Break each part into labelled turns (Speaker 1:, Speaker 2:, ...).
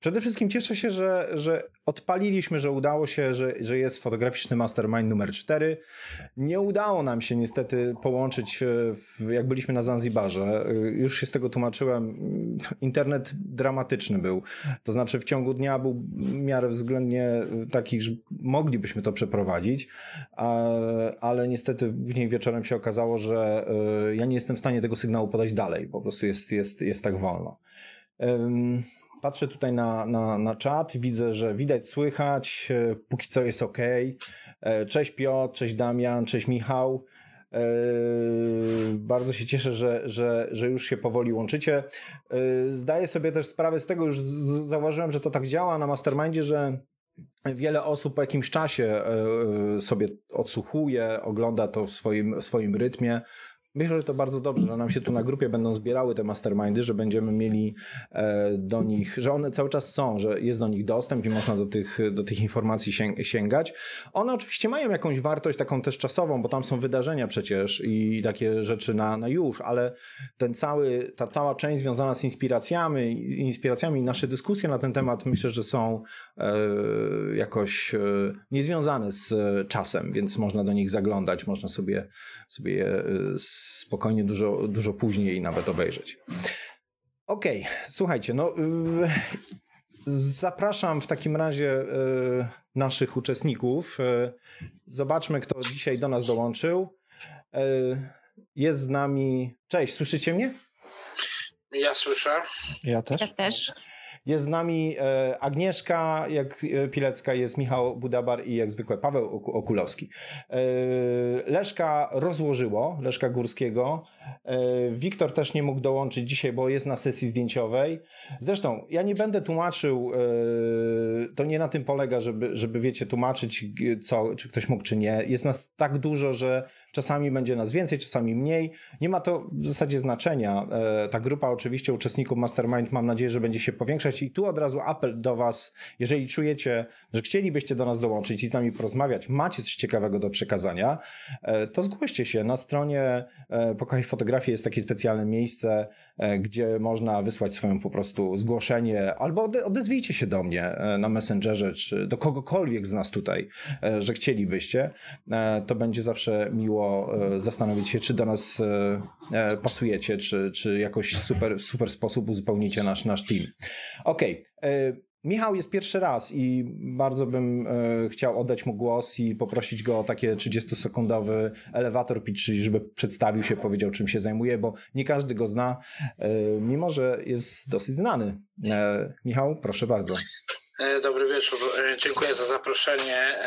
Speaker 1: Przede wszystkim cieszę się, że, że odpaliliśmy, że udało się, że, że jest fotograficzny mastermind numer 4. Nie udało nam się niestety połączyć, e, jak byliśmy na Zanzibarze. E, już się z tego tłumaczyłem. Internet dramatyczny był. To znaczy w ciągu dnia był w miarę względnie taki, że moglibyśmy to przeprowadzić, ale niestety później wieczorem się okazało, że e, ja nie jestem w stanie tego sygnału podać dalej. Po prostu jest, jest, jest tak wolno. Patrzę tutaj na, na, na czat, widzę, że widać, słychać, e, póki co jest ok. E, cześć Piotr, cześć Damian, cześć Michał. E, bardzo się cieszę, że, że, że już się powoli łączycie. Zdaję sobie też sprawę z tego, już zauważyłem, że to tak działa na Mastermindzie, że wiele osób po jakimś czasie sobie odsłuchuje, ogląda to w swoim, w swoim rytmie. Myślę, że to bardzo dobrze, że nam się tu na grupie będą zbierały te mastermindy, że będziemy mieli e, do nich, że one cały czas są, że jest do nich dostęp i można do tych, do tych informacji sięgać. One oczywiście mają jakąś wartość taką też czasową, bo tam są wydarzenia przecież i takie rzeczy na, na już, ale ten cały, ta cała część związana z inspiracjami, inspiracjami i nasze dyskusje na ten temat myślę, że są e, jakoś e, niezwiązane z czasem, więc można do nich zaglądać, można sobie, sobie je spokojnie dużo, dużo później nawet obejrzeć. Okej, okay, słuchajcie, no zapraszam w takim razie y, naszych uczestników. Y, zobaczmy, kto dzisiaj do nas dołączył. Y, jest z nami. Cześć, słyszycie mnie?
Speaker 2: Ja słyszę.
Speaker 3: Ja też.
Speaker 4: Ja też.
Speaker 1: Jest z nami e, Agnieszka jak e, Pilecka, jest Michał Budabar i jak zwykle Paweł Okulowski. E, Leszka rozłożyło, Leszka Górskiego. Wiktor też nie mógł dołączyć dzisiaj, bo jest na sesji zdjęciowej. Zresztą ja nie będę tłumaczył, to nie na tym polega, żeby, żeby wiecie, tłumaczyć co, czy ktoś mógł, czy nie. Jest nas tak dużo, że czasami będzie nas więcej, czasami mniej. Nie ma to w zasadzie znaczenia. Ta grupa oczywiście uczestników Mastermind mam nadzieję, że będzie się powiększać i tu od razu apel do Was, jeżeli czujecie, że chcielibyście do nas dołączyć i z nami porozmawiać, macie coś ciekawego do przekazania, e, to zgłoście się. Na stronie e, Pokochaj Fotografii jest takie specjalne miejsce, e, gdzie można wysłać swoją po prostu zgłoszenie, albo odezwijcie się do mnie na Messengerze, czy do kogokolwiek z nas tutaj, że chcielibyście. To będzie zawsze miło zastanowić się, czy do nas pasujecie, czy, czy jakoś super, w super sposób uzupełnicie nasz, nasz team. Okej. Okay. Michał jest pierwszy raz i bardzo bym e, chciał oddać mu głos i poprosić go o takie 30-sekundowy elevator pitch, czyli żeby przedstawił się, powiedział czym się zajmuje, bo nie każdy go zna, e, mimo że jest dosyć znany. E, Michał, proszę bardzo.
Speaker 2: E, dobry wieczór. Dziękuję za zaproszenie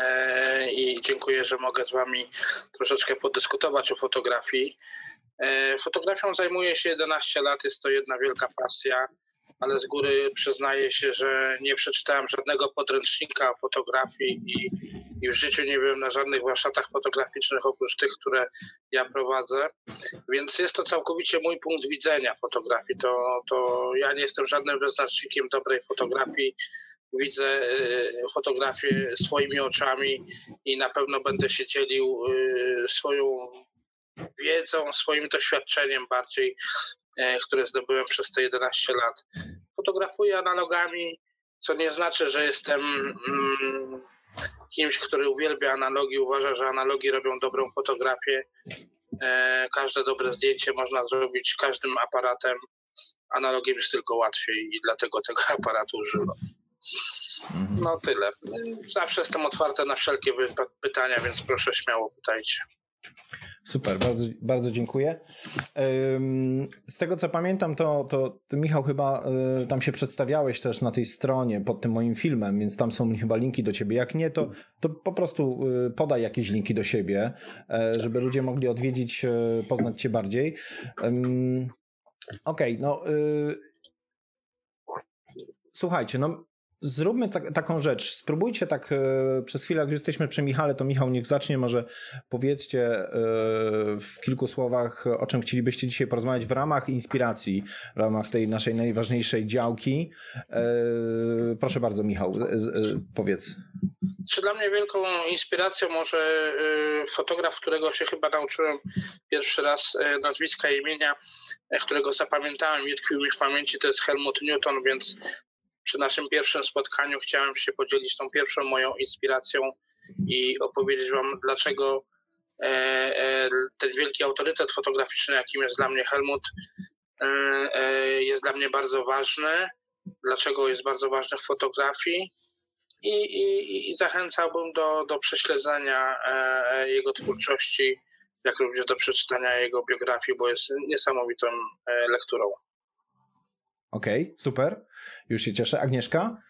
Speaker 2: i dziękuję, że mogę z Wami troszeczkę podyskutować o fotografii. Fotografią zajmuję się 11 lat, jest to jedna wielka pasja ale z góry przyznaję się, że nie przeczytałem żadnego podręcznika fotografii i, i w życiu nie byłem na żadnych warsztatach fotograficznych oprócz tych, które ja prowadzę. Więc jest to całkowicie mój punkt widzenia fotografii. To, to ja nie jestem żadnym wyznacznikiem dobrej fotografii. Widzę y, fotografię swoimi oczami i na pewno będę się dzielił y, swoją wiedzą, swoim doświadczeniem bardziej E, które zdobyłem przez te 11 lat. Fotografuję analogami, co nie znaczy, że jestem mm, kimś, który uwielbia analogi, uważa, że analogi robią dobrą fotografię. E, każde dobre zdjęcie można zrobić każdym aparatem. Analogiem jest tylko łatwiej i dlatego tego aparatu używam. No tyle. Zawsze jestem otwarty na wszelkie pytania, więc proszę śmiało pytajcie.
Speaker 1: Super, bardzo, bardzo dziękuję. Z tego co pamiętam, to, to Michał, chyba y, tam się przedstawiałeś też na tej stronie pod tym moim filmem, więc tam są chyba linki do ciebie. Jak nie, to, to po prostu y, podaj jakieś linki do siebie, e, żeby ludzie mogli odwiedzić, e, poznać cię bardziej. Okej, okay, no. Słuchajcie, no zróbmy tak, taką rzecz. Spróbujcie tak e, przez chwilę, jak jesteśmy przy Michale, to Michał niech zacznie. Może powiedzcie e, w kilku słowach, o czym chcielibyście dzisiaj porozmawiać w ramach inspiracji, w ramach tej naszej najważniejszej działki. E, proszę bardzo, Michał, powiedz.
Speaker 2: Czy dla mnie wielką inspiracją może fotograf, którego się chyba nauczyłem pierwszy raz nazwiska i imienia, którego zapamiętałem i tkwił mi w pamięci, to jest Helmut Newton, więc przy naszym pierwszym spotkaniu chciałem się podzielić tą pierwszą moją inspiracją i opowiedzieć Wam, dlaczego e, e, ten wielki autorytet fotograficzny, jakim jest dla mnie Helmut, jest dla mnie bardzo ważny. Dlaczego jest bardzo ważny w fotografii i, i, i zachęcałbym do, do prześledzenia jego twórczości, jak również do przeczytania jego biografii, bo jest niesamowitą lekturą.
Speaker 1: Okej, okay, super. Już się cieszę. Agnieszka?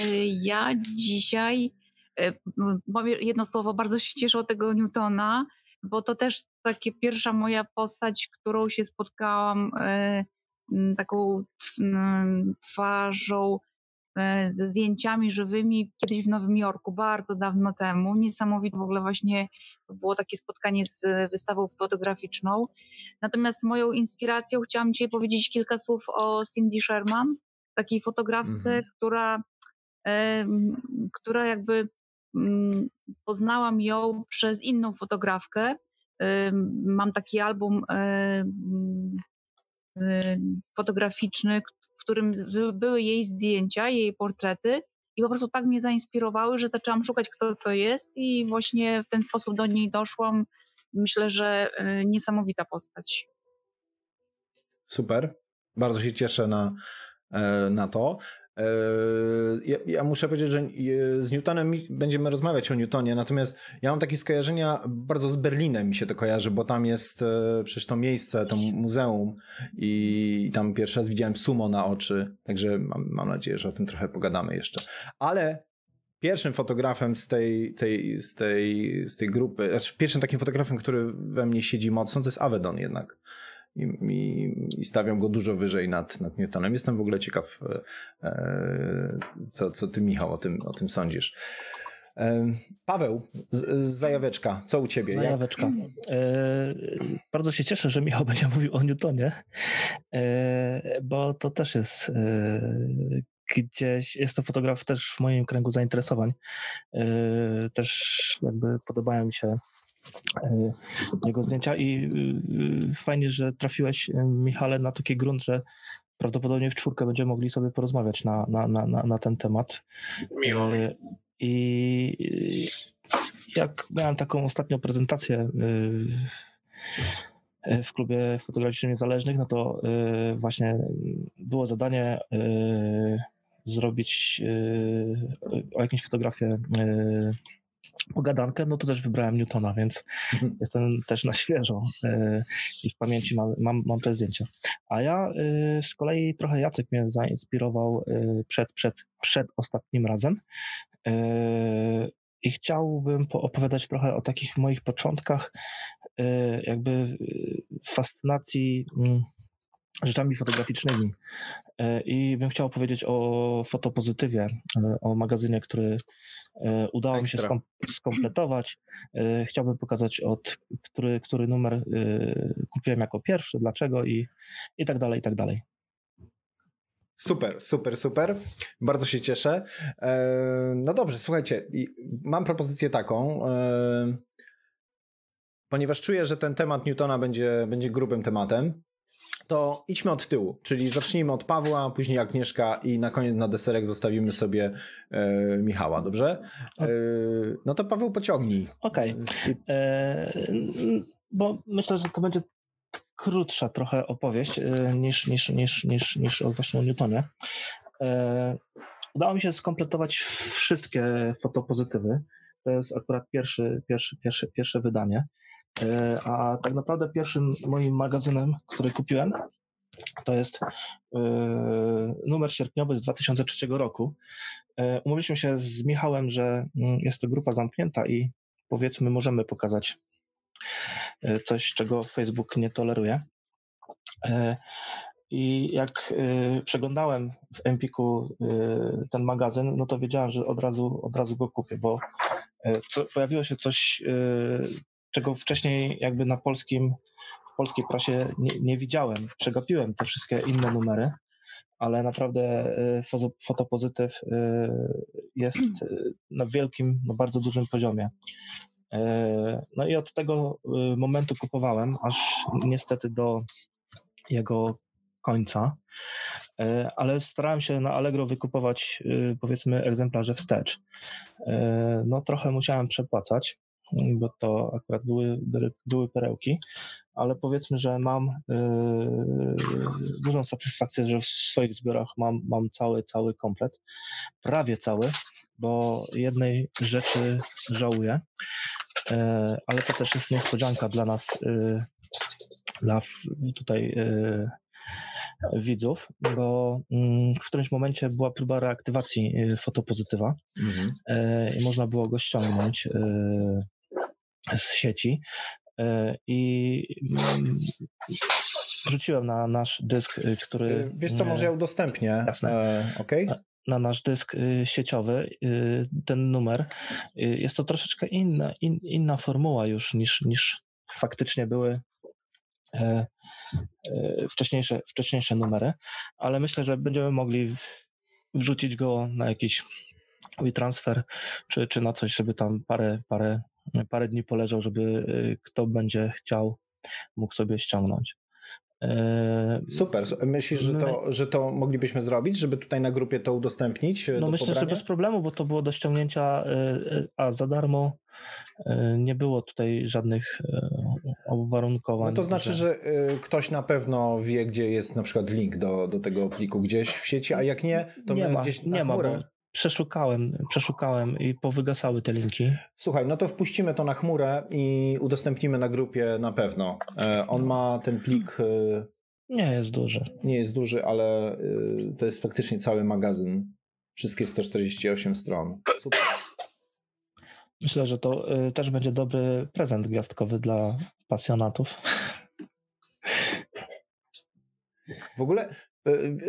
Speaker 3: Y, ja dzisiaj powiem y, jedno słowo, bardzo się cieszę od tego Newtona, bo to też takie pierwsza moja postać, którą się spotkałam y, taką twarzą E, ze zdjęciami żywymi kiedyś w Nowym Jorku, bardzo dawno temu. Niesamowite w ogóle właśnie było takie spotkanie z wystawą fotograficzną. Natomiast moją inspiracją chciałam dzisiaj powiedzieć kilka słów o Cindy Sherman, takiej fotografce, mhm. która, e, która jakby mm, poznałam ją przez inną fotografkę. E, mam taki album fotograficzny, w którym były jej zdjęcia, jej portrety i po prostu tak mnie zainspirowały, że zaczęłam szukać, kto to jest i właśnie w ten sposób do niej doszłam. Myślę, że y, niesamowita postać.
Speaker 1: Super. Bardzo się cieszę na, e, na to. E, ja, ja, muszę powiedzieć, że e, z Newtonem będziemy rozmawiać o Newtonie, natomiast ja mam takie skojarzenia, bardzo z Berlinem mi się to kojarzy, bo tam jest e, przecież to miejsce, to muzeum i tam pierwszy raz widziałem sumo na oczy, także mam, mam nadzieję, że o tym trochę pogadamy jeszcze. Ale pierwszym fotografem z tej, tej, z tej, z tej grupy, znaczy pierwszym takim fotografem, który we mnie siedzi mocno, to jest Avedon jednak i, i, i stawiam go dużo wyżej nad, nad Newtonem. Jestem w ogóle ciekaw, e, co, co ty, Michał, o tym, o tym sądzisz. E, Paweł, z, z Zajaweczka, co u ciebie?
Speaker 4: Zajaweczka. E, bardzo się cieszę, że Michał będzie mówił o Newtonie, e, bo to też jest e, gdzieś, jest to fotograf też w moim kręgu zainteresowań. E, też jakby podobają mi się E, jego zdjęcia i y, fajnie, że trafiłeś, y, Michale, na taki grunt, że prawdopodobnie w czwórkę będziemy mogli sobie porozmawiać na, na, na, na ten temat.
Speaker 2: Miło.
Speaker 4: E, I jak miałem taką ostatnią prezentację w klubie fotograficznym niezależnych, no to właśnie było zadanie zrobić o jakąś fotografię pogadankę, no to też wybrałem Newtona, więc mhm. jestem też na świeżo e, i w pamięci mam, mam, mam te zdjęcia. A ja e, z kolei trochę Jacek mnie zainspirował e, przed, przed, przed ostatnim razem i chciałbym opowiadać trochę o takich moich początkach, jakby fascynacji mm, rzeczami fotograficznymi. E, I bym chciał powiedzieć o fotopozytywie, e, o magazynie, który e, udało Ekstra. mi się skompletować. Chciałbym pokazać, od który, który numer kupiłem jako pierwszy, dlaczego i, i tak dalej, i tak dalej.
Speaker 1: Super, super, super. Bardzo się cieszę. No dobrze, słuchajcie, mam propozycję taką. Ponieważ czuję, że ten temat Newtona będzie, będzie grubym tematem, to idźmy od tyłu, czyli zacznijmy od Pawła, później Agnieszka i na koniec na deserek zostawimy sobie e, Michała, dobrze? E, no to Paweł pociągnij.
Speaker 4: Okej, okay. E, bo myślę, że to będzie krótsza trochę opowieść e, niż, niż, niż, niż, niż właśnie o Newtonie. E, udało mi się skompletować wszystkie fotopozytywy. To jest akurat pierwszy, pierwszy, pierwszy, pierwsze wydanie. E, a tak naprawdę pierwszym moim magazynem, który kupiłem, to jest e, numer sierpniowy z 2003 roku. E, umówiliśmy się z Michałem, że mm, jest to grupa zamknięta i powiedzmy możemy pokazać coś, czego Facebook nie toleruje. I jak przeglądałem w Empiku ten magazyn, no to wiedziałem, że od razu, od razu go kupię, bo pojawiło się coś czego wcześniej jakby na polskim, w polskiej prasie nie, nie widziałem. Przegapiłem te wszystkie inne numery, ale naprawdę y, fotopozytyw y, jest y, na wielkim, na bardzo dużym poziomie. No i od tego momentu kupowałem, aż niestety do jego końca. ale starałem się na Allegro wykupować powiedzmy egzemplarze wstecz. No trochę musiałem przepłacać, bo to akurat były, były perełki, ale powiedzmy, że mam dużą satysfakcję, że w swoich zbiorach mam, mam cały, cały komplet, prawie cały, bo jednej rzeczy żałuję, ale to też jest niespodzianka dla nas dla tutaj widzów, bo mm, w którymś momencie była próba reaktywacji fotopozytywa mhm. I można było go ściągnąć z sieci i mm, rzuciłem na nasz dysk, który...
Speaker 1: Wiesz co, może ja udostępnię. Jasne. E, okay?
Speaker 4: na nasz dysk sieciowy ten numer. Jest to troszeczkę inna, in, inna formuła już niż, niż faktycznie były E, e, wcześniejsze, wcześniejsze numery, ale myślę, że będziemy mogli wrzucić go na jakiś transfer, czy, czy na coś, żeby tam parę, parę, parę dni poleżał, żeby e, kto będzie chciał, mógł sobie ściągnąć.
Speaker 1: Super. Myślisz, że to, że to moglibyśmy zrobić, żeby tutaj na grupie to udostępnić?
Speaker 4: No myślę, pobrania? że bez problemu, bo to było do ściągnięcia a za darmo nie było tutaj żadnych uwarunkowań.
Speaker 1: E, no to znaczy, że ktoś na pewno wie, gdzie jest na przykład link do, do tego pliku gdzieś w sieci, a jak nie, to nie my ma, gdzieś na nie chmurę... ma,
Speaker 4: przeszukałem, przeszukałem i powygasały te linki.
Speaker 1: Słuchaj, no to wpuścimy to na chmurę i udostępnimy na grupie na pewno. On ma ten plik...
Speaker 4: Nie jest duży.
Speaker 1: Nie jest duży, ale to jest faktycznie cały magazyn. Wszystkie 148 stron. Super.
Speaker 4: Myślę, że to też będzie dobry prezent gwiazdkowy dla pasjonatów.
Speaker 1: W ogóle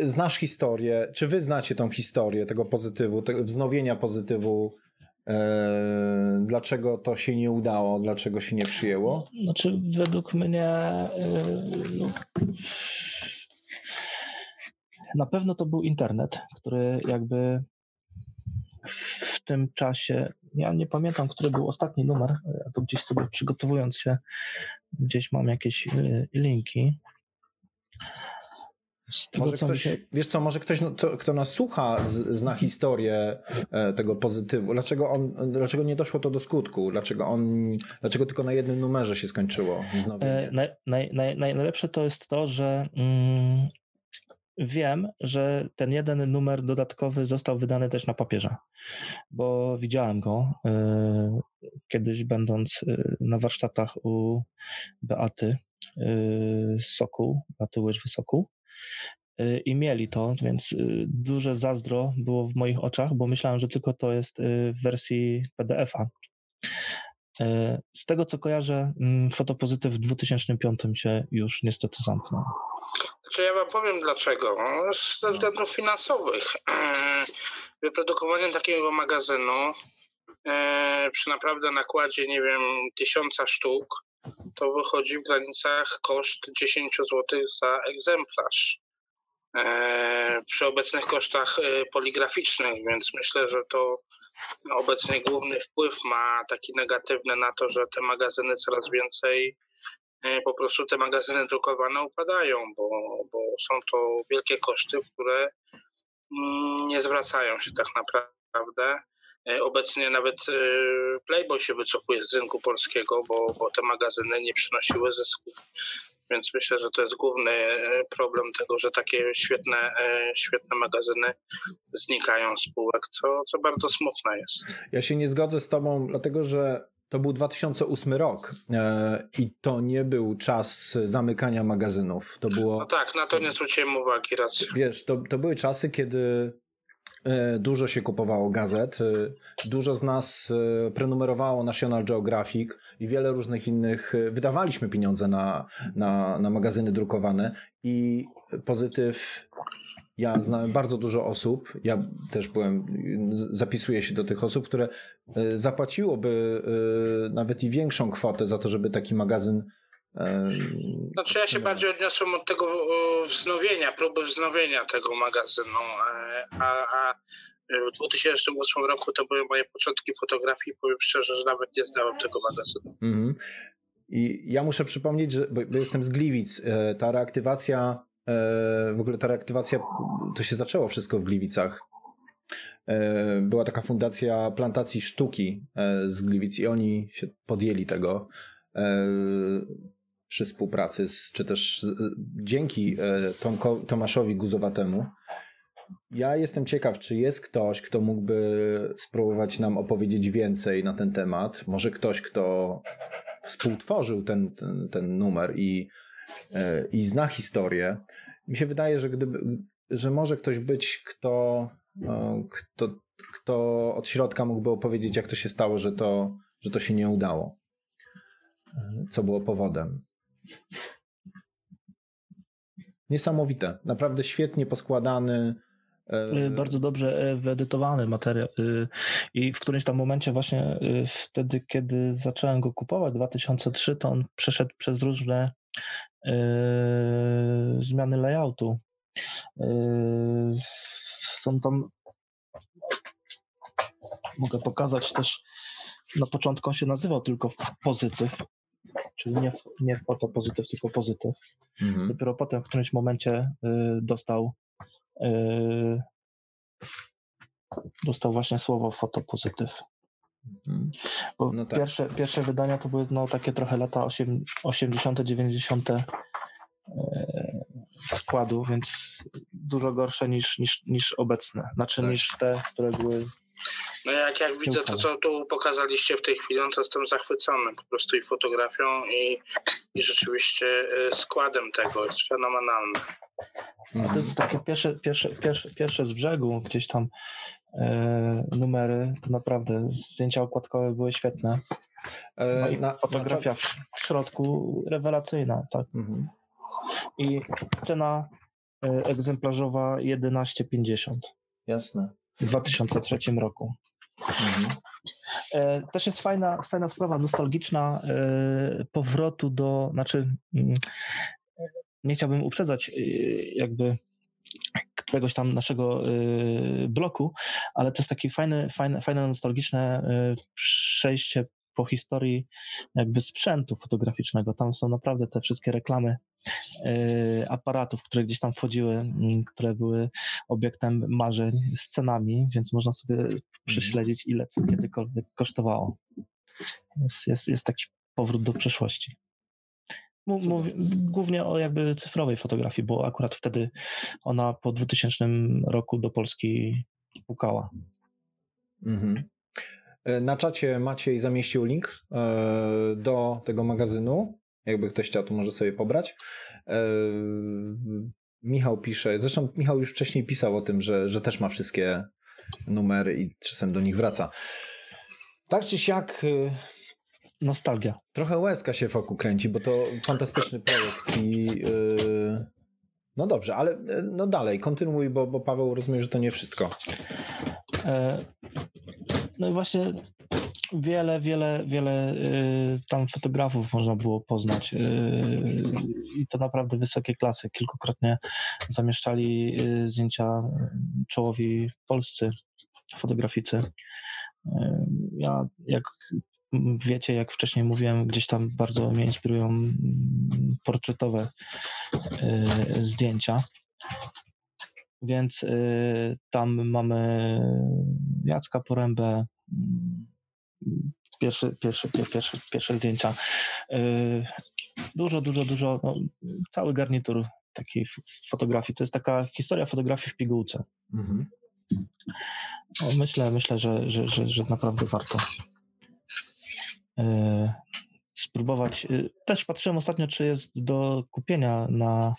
Speaker 1: znasz historię, czy wy znacie tą historię tego pozytywu, wznowienia pozytywu? E, dlaczego to się nie udało, dlaczego się nie przyjęło?
Speaker 4: Znaczy, według mnie y, no, na pewno to był internet, który jakby w tym czasie, ja nie pamiętam, który był ostatni numer, ja to gdzieś sobie przygotowując się, gdzieś mam jakieś y, linki.
Speaker 1: Tego, może ktoś, się... Wiesz co, może ktoś, no, to, kto nas słucha, z, zna historię e, tego pozytywu. Dlaczego, on, dlaczego nie doszło to do skutku? Dlaczego, on, dlaczego tylko na jednym numerze się skończyło? E,
Speaker 4: naj, naj, naj, najlepsze to jest to, że mm, wiem, że ten jeden numer dodatkowy został wydany też na papierze, bo widziałem go y, kiedyś będąc y, na warsztatach u Beaty y, Sokół, Beaty Łyżwy Sokół i mieli to, więc duże zazdro było w moich oczach, bo myślałem, że tylko to jest w wersji PDF-a. Z tego co kojarzę, mm, fotopozytyw w 2005 się już niestety zamknął.
Speaker 2: Czy ja wam powiem dlaczego. Ze względów finansowych. Wyprodukowanie takiego magazynu przy naprawdę nakładzie, nie wiem, tysiąca sztuk, to wychodzi w granicach koszt 10 zł za egzemplarz. E, przy obecnych kosztach e, poligraficznych, więc myślę, że to obecnie główny wpływ ma taki negatywny na to, że te magazyny coraz więcej E, po prostu te magazyny drukowane upadają, bo, bo są to wielkie koszty, które mm, nie zwracają się tak naprawdę. E, obecnie nawet e, Playboy się wycofuje z rynku polskiego, bo, bo te magazyny nie przynosiły zysków. Więc myślę, że to jest główny problem tego, że takie świetne, świetne magazyny znikają z spółek, co, co bardzo smutne jest.
Speaker 1: Ja się nie zgodzę z Tobą, dlatego że to był 2008 rok e, i to nie był czas zamykania magazynów. To było.
Speaker 2: No tak, na to nie zwróciłem uwagi raz.
Speaker 1: Wiesz, to, to były czasy, kiedy e, dużo się kupowało gazet, e, dużo z nas prenumerowało National Geographic i wiele różnych innych. Wydawaliśmy pieniądze na, na, na magazyny drukowane i pozytyw ja znałem bardzo dużo osób, ja też byłem, zapisuję się do tych osób, które e, zapłaciłoby e, nawet i większą kwotę za to, żeby taki magazyn
Speaker 2: e, znaczy ja się bardziej odniosłem od tego wznowienia, próby wznowienia tego magazynu, a, a w 2008 roku to były moje początki fotografii, powiem szczerze, że nawet nie znałem tego magazynu. Mhm.
Speaker 1: I ja muszę przypomnieć, że bo jestem z Gliwic, ta reaktywacja w ogóle ta reaktywacja, to się zaczęło wszystko w Gliwicach. Była taka fundacja plantacji sztuki z Gliwic i oni się podjęli tego przy współpracy, z, czy też z, dzięki Tomko, Tomaszowi Guzowatemu. Ja jestem ciekaw, czy jest ktoś, kto mógłby spróbować nam opowiedzieć więcej na ten temat. Może ktoś, kto współtworzył ten, ten, ten numer i, e, i zna historię. Mi się wydaje, że gdyby, że może ktoś być, kto, e, kto, kto od środka mógłby opowiedzieć, jak to się stało, że to, że to się nie udało. E, co było powodem. Niesamowite. Naprawdę świetnie poskładany,
Speaker 4: Y, bardzo dobrze e, wyedytowany materiał y, i w którymś tam momencie właśnie y, wtedy, kiedy zacząłem go kupować, 2003, to on przeszedł przez różne zmiany layoutu. Są tam mogę pokazać też na początku on się nazywał tylko pozytyw, czyli nie, nie fotopozytyw, tylko pozytyw. Mhm. Dopiero potem w którymś momencie dostał Yy, dostał właśnie słowo fotopozytyw. Mhm. Bo no tak. pierwsze, pierwsze wydania to były no, takie trochę lata 80., 90. Yy, składu, więc dużo gorsze niż, niż, niż obecne. Znaczy tak. niż te, które były.
Speaker 2: No jak, jak widzę to, co tu pokazaliście w tej chwili, no to jestem zachwycony po prostu i fotografią i, i rzeczywiście yy, składem tego. Jest fenomenalne.
Speaker 4: To jest takie pierwsze, pierwsze, pierwsze, pierwsze z brzegu, gdzieś tam e, numery, to naprawdę zdjęcia okładkowe były świetne. E, no i na, fotografia na... w, w, środku rewelacyjna, tak. Mhm. I cena e, egzemplarzowa 11,50.
Speaker 1: Jasne.
Speaker 4: W 2003 roku. Mhm. E, też jest fajna, fajna sprawa, nostalgiczna e, powrotu do, znaczy mm, nie chciałbym uprzedzać jakby któregoś tam naszego bloku, ale to jest takie fajne, fajne, fajne nostalgiczne przejście po historii jakby sprzętu fotograficznego. Tam są naprawdę te wszystkie reklamy aparatów, które gdzieś tam wchodziły, mm, które były obiektem marzeń, scenami, więc można sobie prześledzić, ile co kiedykolwiek kosztowało. Jest, jest, jest taki powrót do przeszłości. Mów, głównie o jakby cyfrowej fotografii, bo akurat wtedy ona po 2000 roku do Polski pukała. Mhm.
Speaker 1: E, na czacie Maciej zamieścił link e, do tego magazynu. Jakby ktoś chciał, to może sobie pobrać. E, Michał pisze, zresztą Michał już wcześniej pisał o tym, że, że też ma wszystkie numery i czasem do nich wraca. Tak czy siak,
Speaker 4: nostalgia.
Speaker 1: Trochę łezka się wokół kręci, bo to fantastyczny projekt i yy... no dobrze, ale no dalej, kontynuuj, bo, bo Paweł rozumie, że to nie wszystko. E,
Speaker 4: no i właśnie wiele, wiele, wiele y, tam fotografów można było poznać y, i to naprawdę wysokie klasy. Kilkukrotnie zamieszczali y, zdjęcia czołowi polscy fotograficy. Ja jak wiecie, jak wcześniej mówiłem, gdzieś tam bardzo mnie inspirują mm, portretowe zdjęcia. Więc tam mamy Jacka Porębę, mm, pierwsze, pierwsze, pierwsze, pierwsze zdjęcia. Y, dużo, dużo, dużo, no, cały garnitur takiej fotografii. To jest taka historia fotografii w pigułce. Mhm. No, myślę, myślę, że, że, że, że naprawdę warto. E, spróbować. E, też patrzyłem ostatnio, czy jest do kupienia na,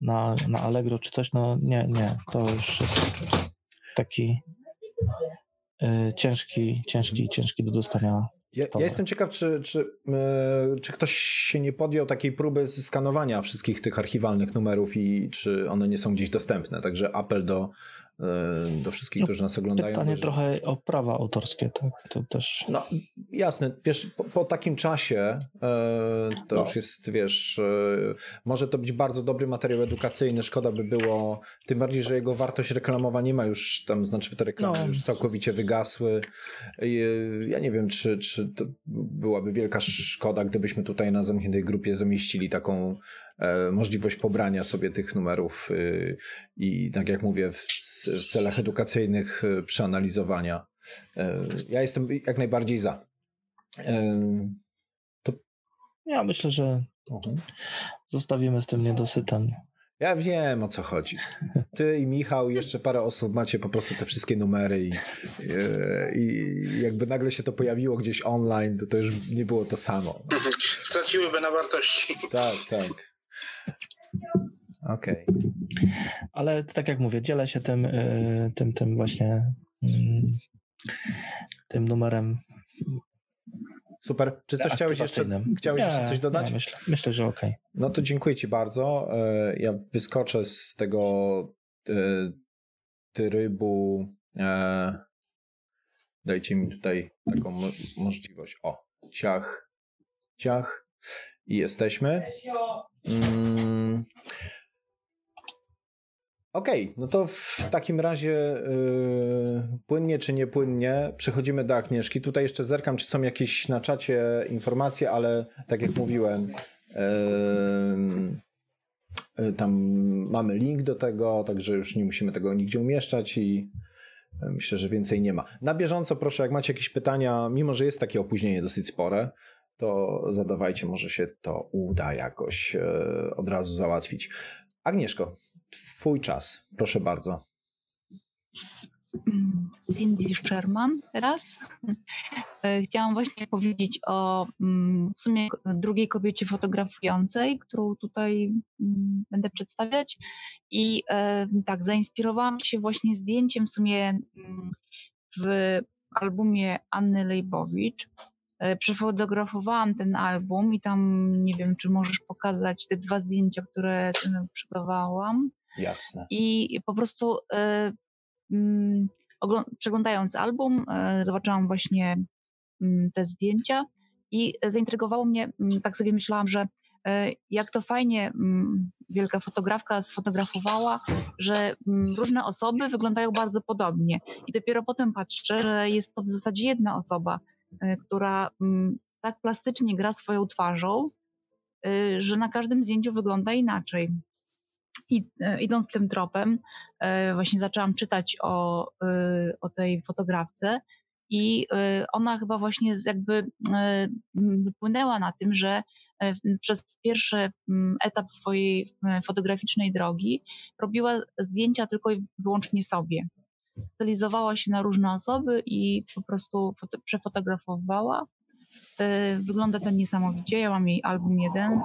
Speaker 4: na, na Allegro, czy coś. No nie, nie, to już jest taki e, ciężki, ciężki, ciężki do dostania.
Speaker 1: Ja, ja, jestem ciekaw, czy, czy, yy, czy ktoś się nie podjął takiej próby skanowania wszystkich tych archiwalnych numerów i czy one nie są gdzieś dostępne. Także apel do E, do wszystkich, no, którzy nas oglądają.
Speaker 4: Pytanie że... trochę o prawa autorskie, tak? To też...
Speaker 1: No jasne, wiesz, po, po takim czasie e, to no. już jest, wiesz, e, może to być bardzo dobry materiał edukacyjny, szkoda by było, tym bardziej, że jego wartość reklamowa nie ma już, tam znaczy te reklamy no. już całkowicie wygasły. Ja nie wiem, czy, czy to byłaby wielka szkoda, gdybyśmy tutaj na zamkniętej grupie zamieścili taką e, możliwość pobrania sobie tych numerów y, i tak jak mówię, w, celach edukacyjnych y, przeanalizowania. E, ja jestem jak najbardziej za.
Speaker 4: To... Ja myślę, że uh-huh. zostawimy z tym niedosytem.
Speaker 1: Ja wiem o co chodzi. Ty i Michał i jeszcze parę osób macie po prostu te wszystkie numery i, i, jakby nagle się to pojawiło gdzieś online, to to już nie było to samo.
Speaker 2: Straciłyby na wartości.
Speaker 1: Tak, tak. Okej. Okay.
Speaker 4: Ale tak jak mówię, dzielę się tym, y, tym, tym właśnie mm, tym numerem
Speaker 1: Super. Czy coś chciałeś jeszcze, chciałeś jeszcze coś dodać?
Speaker 4: Nie, myślę, myślę, że okej. Okay.
Speaker 1: No to dziękuję Ci bardzo. E, ja wyskoczę z tego e, trybu. E, dajcie mi tutaj taką możliwość. O, ciach, ciach i jesteśmy. Mm. Okej, okay, no to w takim razie yy, płynnie czy niepłynnie przechodzimy do Agnieszki. Tutaj jeszcze zerkam, czy są jakieś na czacie informacje, ale tak jak mówiłem, yy, tam mamy link do tego, także już nie musimy tego nigdzie umieszczać i myślę, że więcej nie ma. Na bieżąco proszę, jak macie jakieś pytania, mimo że jest takie opóźnienie dosyć spore, to zadawajcie, może się to uda jakoś yy, od razu załatwić. Agnieszko, Twój czas, proszę bardzo.
Speaker 3: Cindy Sherman teraz. E, chciałam właśnie powiedzieć o mm, w sumie drugiej kobiecie fotografującej, którą tutaj mm, będę przedstawiać. I e, tak, zainspirowałam się właśnie zdjęciem w sumie mm, w albumie Anny Lejbowicz. E, przefotografowałam ten album i tam nie wiem, czy możesz pokazać te dwa zdjęcia, które przygotowałam.
Speaker 1: Jasne.
Speaker 3: I po prostu y, y, przeglądając album, y, zobaczyłam właśnie mm, te zdjęcia i zaintrygowało mnie, mm, tak sobie myślałam, że jak to fajnie wielka fotografka sfotografowała, że różne osoby wyglądają bardzo podobnie. I dopiero potem patrzę, że jest to w zasadzie jedna osoba, która tak plastycznie gra swoją twarzą, że na każdym zdjęciu wygląda inaczej. I e, idąc tym tropem, e, właśnie zaczęłam czytać o, e, o tej fotografce i ona chyba właśnie jakby wypłynęła na tym, że przez pierwszy etap swojej fotograficznej drogi robiła zdjęcia tylko i wyłącznie sobie. Stylizowała się na różne osoby i po prostu przefotografowała. Wygląda to niesamowicie. Ja mam jej album jeden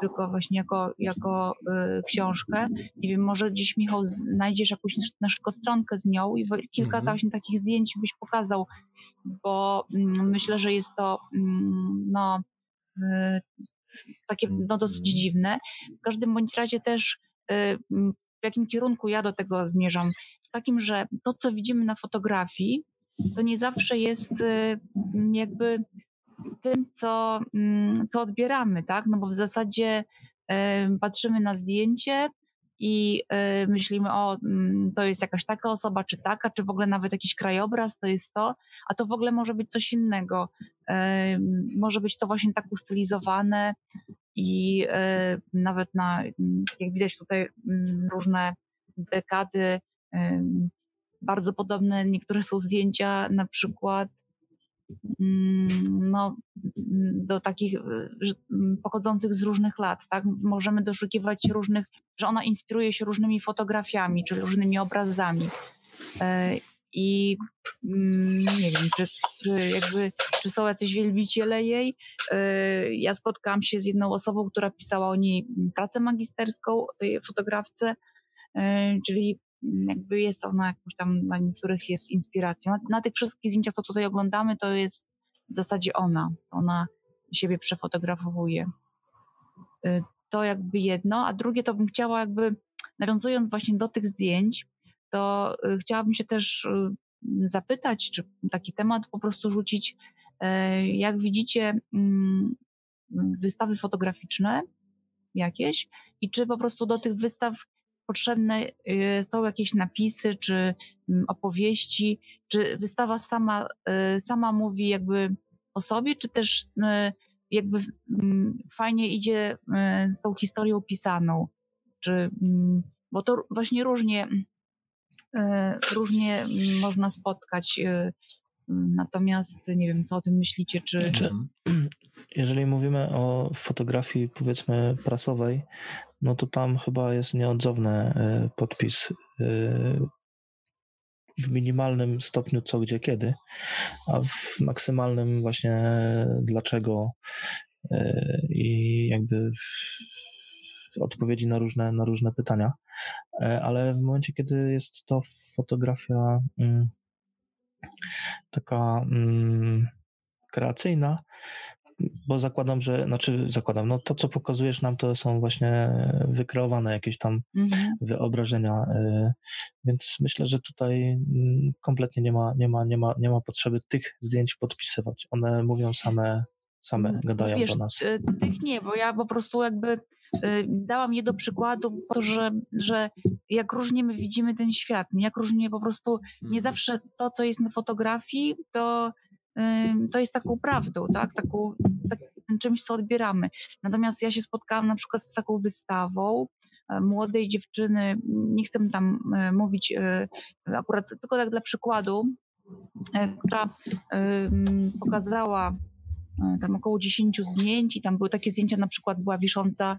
Speaker 3: tylko właśnie jako, jako y, książkę. Nie wiem, może gdzieś Michał znajdziesz jakąś naszą stronkę z nią i kilka mhm. właśnie takich zdjęć byś pokazał, bo mm, myślę, że jest to mm, no, y, takie no, dosyć mhm. dziwne. W każdym bądź razie też y, w jakim kierunku ja do tego zmierzam? W takim, że to, co widzimy na fotografii, to nie zawsze jest jakby tym, co, mm, co odbieramy, tak? No bo w zasadzie patrzymy na zdjęcie i e, myślimy, o, mm, to jest jakaś taka osoba, czy taka, czy w ogóle nawet jakiś krajobraz, to jest to, a to w ogóle może być coś innego. Może być to właśnie tak ustylizowane i e, nawet na, jak widać tutaj, mm, różne dekady, bardzo podobne. Niektóre są zdjęcia, na przykład Mm, no, do takich mm, pochodzących z różnych lat, tak? Możemy doszukiwać różnych, że ona inspiruje się różnymi fotografiami, czy różnymi obrazami. E, I mm, nie wiem, czy, czy, jakby, czy są jacyś wielbiciele jej. E, ja spotkałam się z jedną osobą, która pisała o niej pracę magisterską, tej fotografce, e, czyli jakby jest ona jakoś tam, na niektórych jest inspiracją. Na, na tych wszystkich zdjęciach, co tutaj oglądamy, to jest w zasadzie ona. Ona siebie przefotografowuje. Y, to jakby jedno, a drugie to bym chciała jakby, nawiązując właśnie do tych zdjęć, to y, chciałabym się też y, zapytać, czy taki temat po prostu rzucić, jak widzicie mm, wystawy fotograficzne jakieś i czy po prostu do tych wystaw potrzebne y, są jakieś napisy czy mm, opowieści, czy wystawa sama, y, sama mówi jakby o sobie, czy też y, jakby mm, fajnie idzie z tą historią pisaną, czy, mm, bo to właśnie różnie, różnie można spotkać. E, natomiast nie wiem, co o tym myślicie, czy...
Speaker 4: Znaczy, jeżeli mówimy o fotografii, powiedzmy, prasowej, no to tam chyba jest nieodzowny podpis w minimalnym stopniu co, gdzie, kiedy, a w maksymalnym właśnie dlaczego e, i jakby odpowiedzi na różne, na różne pytania. E, ale w momencie, kiedy jest to fotografia mm, taka mm, kreacyjna, bo zakładam, że, znaczy zakładam, no to co pokazujesz nam to są właśnie wykreowane jakieś tam mhm. wyobrażenia, y, więc myślę, że tutaj mm, kompletnie nie ma, nie ma, nie ma, nie ma potrzeby tych zdjęć podpisywać. One mówią same, same mm, gadają Wiesz, do nas.
Speaker 3: Tych nie, bo ja po prostu jakby dałam je do przykładu, to, że, że jak różnie my widzimy ten świat, jak różnie po prostu nie mhm. zawsze to, co jest na fotografii, to to jest taką prawdą, tak? Taką, tak, czymś, co odbieramy. Natomiast ja się spotkałam na przykład z taką wystawą e, młodej dziewczyny, nie chcę tam e, mówić e, akurat, tylko tak dla przykładu, która pokazała tam około 10 zdjęć i tam były takie zdjęcia, na przykład była wisząca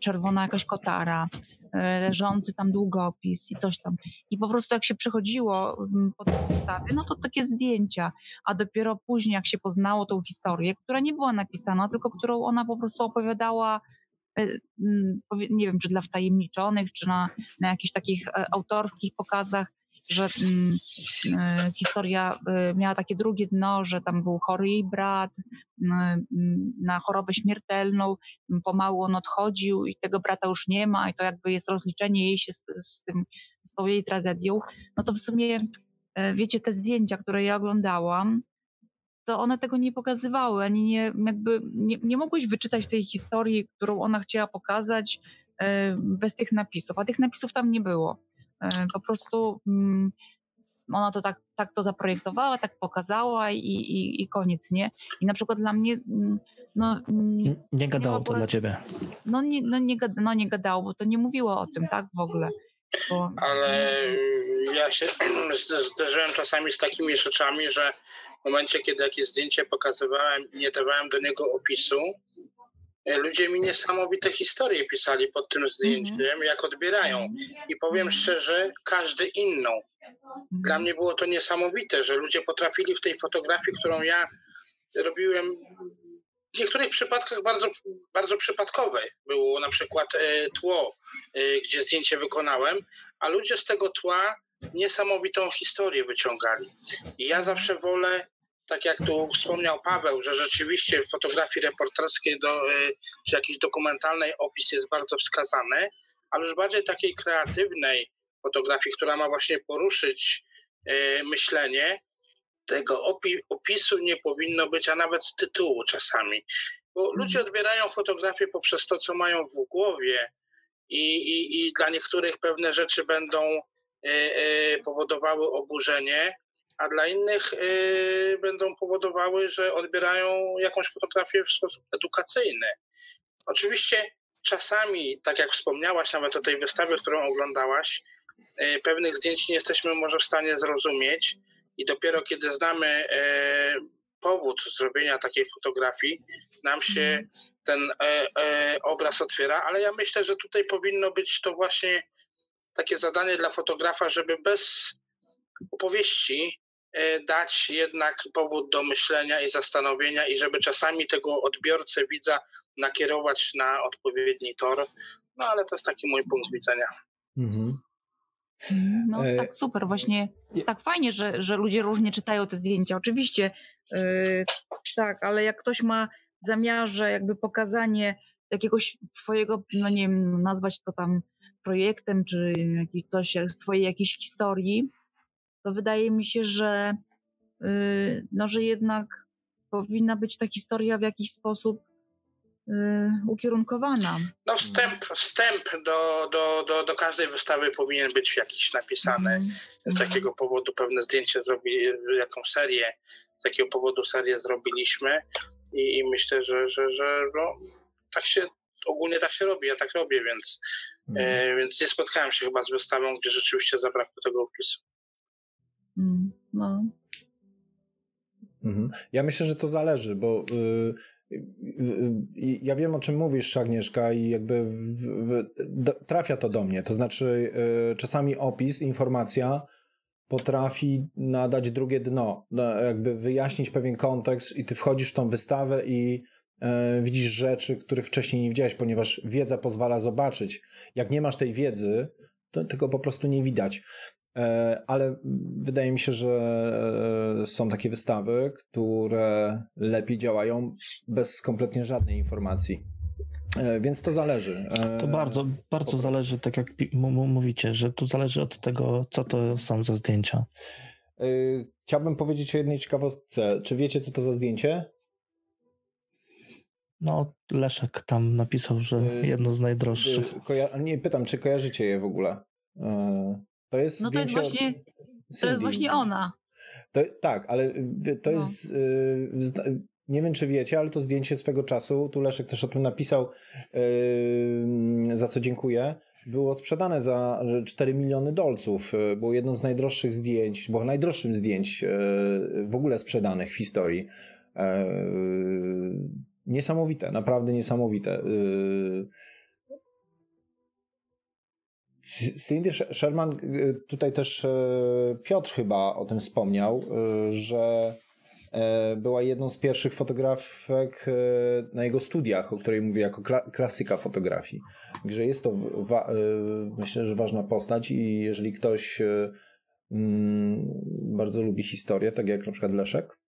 Speaker 3: czerwona jakaś kotara, E, leżący tam długopis i coś tam. I po prostu jak się przechodziło mm, po tej wystawie, no to takie zdjęcia, a dopiero później jak się poznało tą historię, która nie była napisana, tylko którą ona po prostu opowiadała e, mm, nie wiem, czy dla wtajemniczonych, czy na, na jakichś takich e, autorskich pokazach, że mm, e, historia e, miała takie drugie dno, że tam był chory jej brat na chorobę śmiertelną, pomału on odchodził i tego brata już nie ma i to jakby jest rozliczenie jej się z, z tym, z tą jej tragedią, no to w sumie e, wiecie, te zdjęcia, które ja oglądałam, to one tego nie pokazywały, ani nie, jakby nie, nie mogłeś wyczytać tej historii, którą ona chciała pokazać bez tych napisów, a tych napisów tam nie było. E, po prostu mm, ona to tak, tak to zaprojektowała, tak pokazała i, i, i koniec, nie? I na przykład dla mnie... Mm, no,
Speaker 4: mm, nie gadało to dla ciebie.
Speaker 3: No nie, no, nie, no nie gadało, bo to nie mówiło o tym, tak, w ogóle.
Speaker 2: Bo... Ale ja się zderzyłem czasami z takimi rzeczami, że w momencie, kiedy jakieś zdjęcie pokazywałem i nie dawałem do niego opisu, ludzie mi niesamowite historie pisali pod tym zdjęciem, mm -hmm. jak odbierają. I powiem szczerze, każdy inną. Dla mnie było to niesamowite, że ludzie potrafili w tej fotografii, którą ja robiłem w niektórych przypadkach bardzo, bardzo przypadkowe. Było na przykład e, tło, e, gdzie zdjęcie wykonałem, a ludzie z tego tła niesamowitą historię wyciągali. I ja zawsze wolę tak jak tu wspomniał Paweł, że rzeczywiście w fotografii reporterskiej do, y, czy jakiejś dokumentalnej opis jest bardzo wskazany, ale już bardziej takiej kreatywnej fotografii, która ma właśnie poruszyć y, myślenie, tego opi opisu nie powinno być, a nawet z tytułu czasami. Bo mhm. ludzie odbierają fotografię poprzez to, co mają w głowie i, i, i dla niektórych pewne rzeczy będą y, powodowały oburzenie, a dla innych y, będą powodowały, że odbierają jakąś fotografię w sposób edukacyjny. Oczywiście czasami, tak jak wspomniałaś nawet o tej wystawie, którą oglądałaś, y, pewnych zdjęć nie jesteśmy może w stanie zrozumieć i dopiero kiedy znamy y, powód zrobienia takiej fotografii, nam się mhm. ten e, e, obraz otwiera, ale ja myślę, że tutaj powinno być to właśnie takie zadanie dla fotografa, żeby bez opowieści dać jednak powód do myślenia i zastanowienia i żeby czasami tego odbiorcę, widza nakierować na odpowiedni tor. No ale to jest taki mój punkt widzenia. Mhm.
Speaker 3: No e, tak super, właśnie tak fajnie, że, że ludzie różnie czytają te zdjęcia. Oczywiście yy, tak, ale jak ktoś ma w zamiarze jakby pokazanie jakiegoś swojego, no nie wiem, nazwać to tam projektem, czy coś, swojej jakiejś historii, to wydaje mi się, że, y, no, że jednak powinna być ta historia w jakiś sposób y, ukierunkowana.
Speaker 2: No wstęp, wstęp do, do, do, do każdej wystawy powinien być jakiś napisany, mm. z jakiego powodu pewne zdjęcie zrobi, jaką serię z takiego powodu serię zrobiliśmy i, i myślę, że, że, że no, tak się ogólnie tak się robi, ja tak robię, więc, e, mhm. więc nie spotkałem się chyba z wystawą, gdzie rzeczywiście zabrakło tego opisu.
Speaker 3: Mm, no.
Speaker 1: Mhm. Ja myślę, że to zależy, bo y, ja wiem, o czym mówisz, Agnieszka, i jakby w, w, do, trafia to do mnie. To znaczy, y, czasami opis, informacja potrafi nadać drugie dno, jakby wyjaśnić pewien kontekst, i ty wchodzisz w tą wystawę i y, widzisz rzeczy, których wcześniej nie widziałeś, ponieważ wiedza pozwala zobaczyć. Jak nie masz tej wiedzy, to tego po prostu nie widać. E, ale wydaje mi się, że e, są takie wystawy, które lepiej działają bez kompletnie żadnej informacji. E, więc to zależy.
Speaker 4: To bardzo, bardzo zależy, tak jak mówicie, że to zależy od tego, co to są za zdjęcia.
Speaker 1: Chciałbym powiedzieć o jednej ciekawostce. Czy wiecie, co to za zdjęcie?
Speaker 4: No, Leszek tam napisał, że jedno z najdroższych.
Speaker 1: Koja nie, pytam, czy kojarzycie je w ogóle?
Speaker 3: To jest no to jest właśnie, to jest właśnie ona.
Speaker 1: To, tak, ale y, to no. jest. Y, nie wiem, czy wiecie, ale to zdjęcie swego czasu, tu Leszek też o tym napisał, y, za co dziękuję. Było sprzedane za 4 miliony dolców. Było jedną z najdroższych zdjęć, było najdroższym zdjęć w ogóle sprzedanych w historii. Niesamowite, naprawdę niesamowite. Cindy Sherman, y, tutaj też e, Piotr chyba o tym wspomniał, y, że e, była jedną z pierwszych fotografek e, na jego studiach, o której mówię jako klasyka fotografii. Także jest to myślę, że ważna postać i jeżeli ktoś mm, bardzo lubi historię, tak jak na przykład Leszek,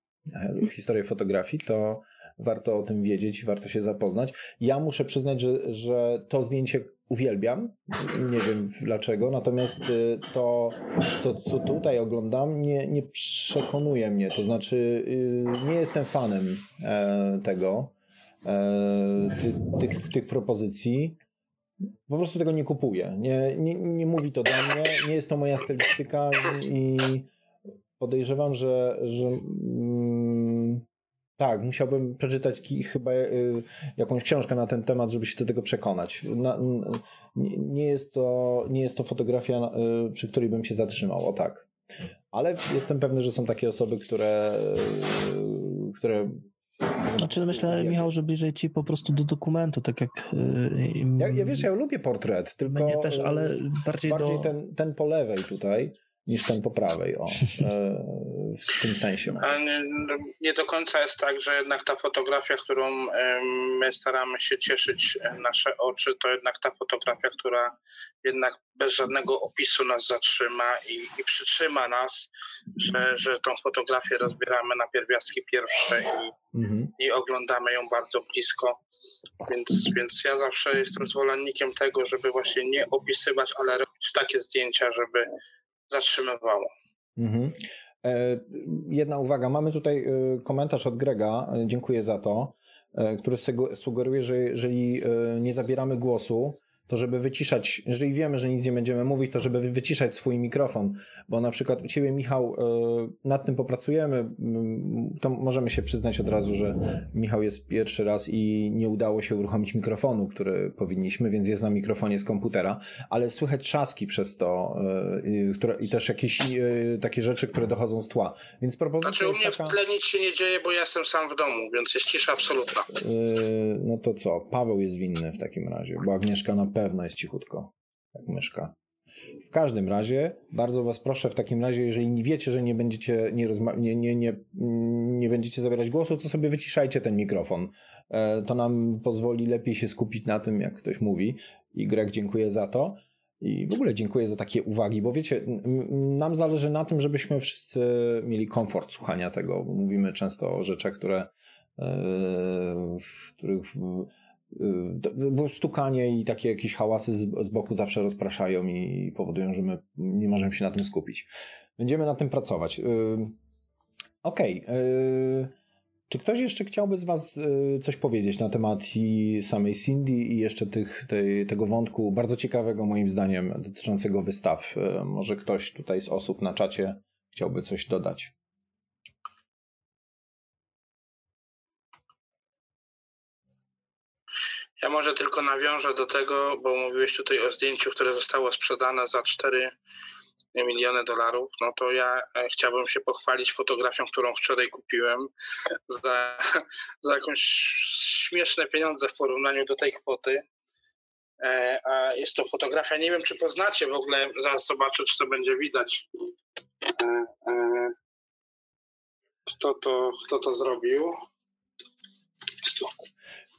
Speaker 1: historię fotografii, to warto o tym wiedzieć, warto się zapoznać. Ja muszę przyznać, że, że to zdjęcie uwielbiam, nie wiem dlaczego, natomiast y, to, to co tutaj oglądam, nie, nie przekonuje mnie, to znaczy y, nie jestem fanem e, tego, e, ty, tych, tych propozycji. Po prostu tego nie kupuję. Nie, nie, nie mówi to do mnie, nie jest to moja stylistyka i podejrzewam, że, że tak, musiałbym przeczytać chyba y, jakąś książkę na ten temat, żeby się do tego przekonać. Na, nie, jest to, nie jest to fotografia, y, przy której bym się zatrzymał, o tak. Ale jestem pewny, że są takie osoby, które, y, które
Speaker 4: znaczy myślę, Michał, że bliżej ci po prostu do dokumentu, tak jak...
Speaker 1: Ja, ja wiesz, ja lubię portret, tylko...
Speaker 4: Mnie też, ale bardziej,
Speaker 1: bardziej
Speaker 4: do...
Speaker 1: ten, ten po lewej tutaj niż ten po prawej, o, e, w tym sensie.
Speaker 2: Nie, nie, do końca jest tak, że jednak ta fotografia, którą my staramy się cieszyć nasze oczy, to jednak ta fotografia, która jednak bez żadnego opisu nas zatrzyma i, i przytrzyma nas, że, że tą fotografię rozbieramy na pierwiastki pierwsze i, mhm. i oglądamy ją bardzo blisko. Więc, więc ja zawsze jestem zwolennikiem tego, żeby właśnie nie opisywać, ale robić takie zdjęcia, żeby zatrzymywało. Mhm.
Speaker 1: E, jedna uwaga, mamy tutaj e, komentarz od Grega, e, dziękuję za to, który sugeruje, że jeżeli nie zabieramy głosu, to żeby wyciszać, jeżeli wiemy, że nic nie będziemy mówić, to żeby wyciszać swój mikrofon, bo na przykład u Ciebie, Michał, e, nad tym popracujemy, to możemy się przyznać od razu, że Michał jest pierwszy raz i nie udało się uruchomić mikrofonu, który powinniśmy, więc jest na mikrofonie z komputera, ale słychać trzaski przez to e, które, i też jakieś e, takie rzeczy, które dochodzą z tła, więc propozycja
Speaker 2: Znaczy u mnie taka... w tle nic się nie dzieje, bo ja jestem sam w domu, więc jest cisza absolutna.
Speaker 1: No to co, Paweł jest winny w takim razie, bo Agnieszka na pewno pewno jest cichutko, jak myszka. W każdym razie, bardzo Was proszę, w takim razie, jeżeli nie wiecie, że nie będziecie, nie, nie, nie, nie, nie będziecie zabierać głosu, to sobie wyciszajcie ten mikrofon. E, to nam pozwoli lepiej się skupić na tym, jak ktoś mówi. I Greg, dziękuję za to. I w ogóle dziękuję za takie uwagi, bo wiecie, nam zależy na tym, żebyśmy wszyscy mieli komfort słuchania tego. Mówimy często o rzeczach, które, e, w których Y, bo stukanie i takie jakieś hałasy z, z boku zawsze rozpraszają i powodują, że my nie możemy się na tym skupić. Będziemy na tym pracować. Y, okej. Okay. Czy ktoś jeszcze chciałby z Was y, coś powiedzieć na temat i samej Cindy i jeszcze tych, tej, tego wątku bardzo ciekawego moim zdaniem dotyczącego wystaw? Może ktoś tutaj z osób na czacie chciałby coś dodać?
Speaker 2: Ja może tylko nawiążę do tego, bo mówiłeś tutaj o zdjęciu, które zostało sprzedane za 4 miliony dolarów, no to ja e, chciałbym się pochwalić fotografią, którą wczoraj kupiłem za, za jakąś śmieszne pieniądze w porównaniu do tej kwoty. E, a jest to fotografia, nie wiem czy poznacie w ogóle, zaraz zobaczę czy to będzie widać. E, kto to, kto to zrobił?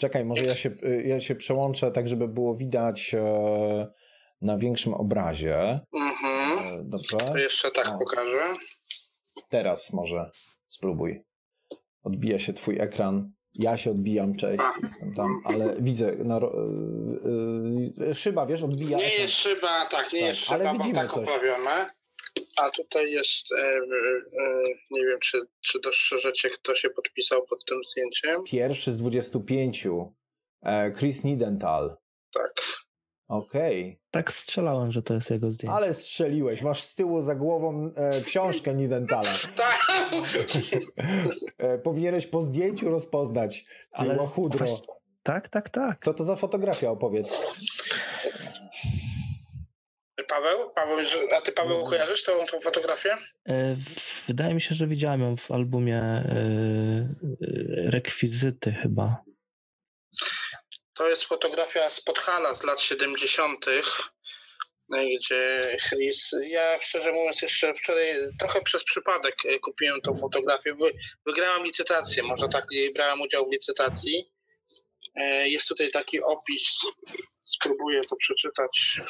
Speaker 1: Czekaj, może ja się, y, ja się przełączę tak, żeby było widać e, na większym obrazie. Mhm.
Speaker 2: E, dobrze. To jeszcze tak o. pokażę.
Speaker 1: Teraz może spróbuj. Odbija się twój ekran. Ja się odbijam, cześć, jestem tam, ale widzę, no, yy, szyba, wiesz, odbija.
Speaker 2: Nie ekran. jest szyba, tak, nie tak, jest szyba, ale widzimy tak coś. A tutaj jest, e, e, nie wiem, czy, czy dostrzeżecie, kto się podpisał pod tym zdjęciem.
Speaker 1: Pierwszy z 25. E, Chris Nidental.
Speaker 2: Tak.
Speaker 1: Okej. Okay.
Speaker 4: Tak strzelałem, że to jest jego zdjęcie.
Speaker 1: Ale strzeliłeś. Masz z tyłu za głową e, książkę Nidentala.
Speaker 2: tak.
Speaker 1: e, powinieneś po zdjęciu rozpoznać. Ale chudro.
Speaker 4: Tak, tak, tak.
Speaker 1: Co to za fotografia, opowiedz.
Speaker 2: Paweł? Paweł a ty Paweł kojarzysz tą, tą fotografię?
Speaker 4: E, wydaje mi się, że widziałem ją w albumie e, e, Rekwizyty chyba.
Speaker 2: To jest fotografia z Podhala z lat 70., gdzie Chris, ja szczerze mówiąc jeszcze wczoraj trochę przez przypadek kupiłem tą fotografię. Wygrałem licytację, może tak brałem udział w licytacji. Jest tutaj taki opis, spróbuję to przeczytać.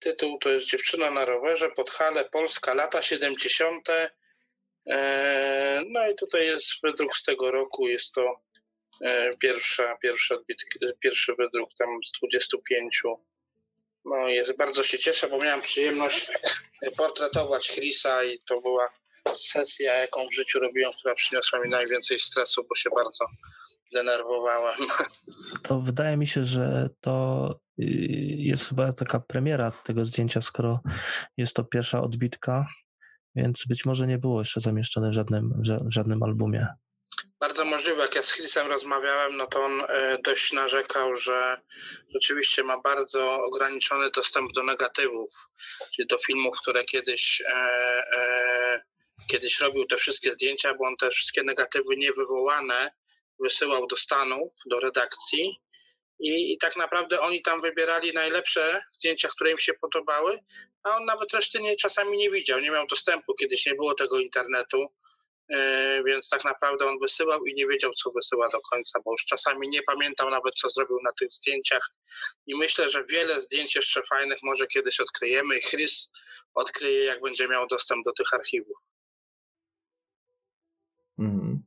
Speaker 2: Tytuł to jest Dziewczyna na rowerze, Podhale, Polska, lata 70. E, no i tutaj jest wydruk z tego roku, jest to e, pierwsza, pierwsza pierwszy wydruk tam z 25. No jest, bardzo się cieszę, bo miałem przyjemność portretować Chrisa i to była sesja, jaką w życiu robiłem, która przyniosła mi najwięcej stresu, bo się bardzo denerwowałem.
Speaker 4: To wydaje mi się, że to y, jest chyba taka premiera tego zdjęcia, skoro jest to pierwsza odbitka, więc być może nie było jeszcze zamieszczone w żadnym, w żadnym albumie.
Speaker 2: Bardzo możliwe. Jak ja z Chrisem rozmawiałem, no to on e, dość narzekał, że rzeczywiście ma bardzo ograniczony dostęp do negatywów, czyli do filmów, które kiedyś e, e, kiedyś robił te wszystkie zdjęcia, bo on te wszystkie negatywy niewywołane wysyłał do Stanów, do redakcji. I, i tak naprawdę oni tam wybierali najlepsze zdjęcia, które im się podobały, a on nawet reszty nie, czasami nie widział, nie miał dostępu, kiedyś nie było tego internetu, yy, więc tak naprawdę on wysyłał i nie wiedział, co wysyła do końca, bo już czasami nie pamiętał nawet, co zrobił na tych zdjęciach. I myślę, że wiele zdjęć jeszcze fajnych może kiedyś odkryjemy i Chris odkryje, jak będzie miał dostęp do tych archiwów.
Speaker 1: Mhm.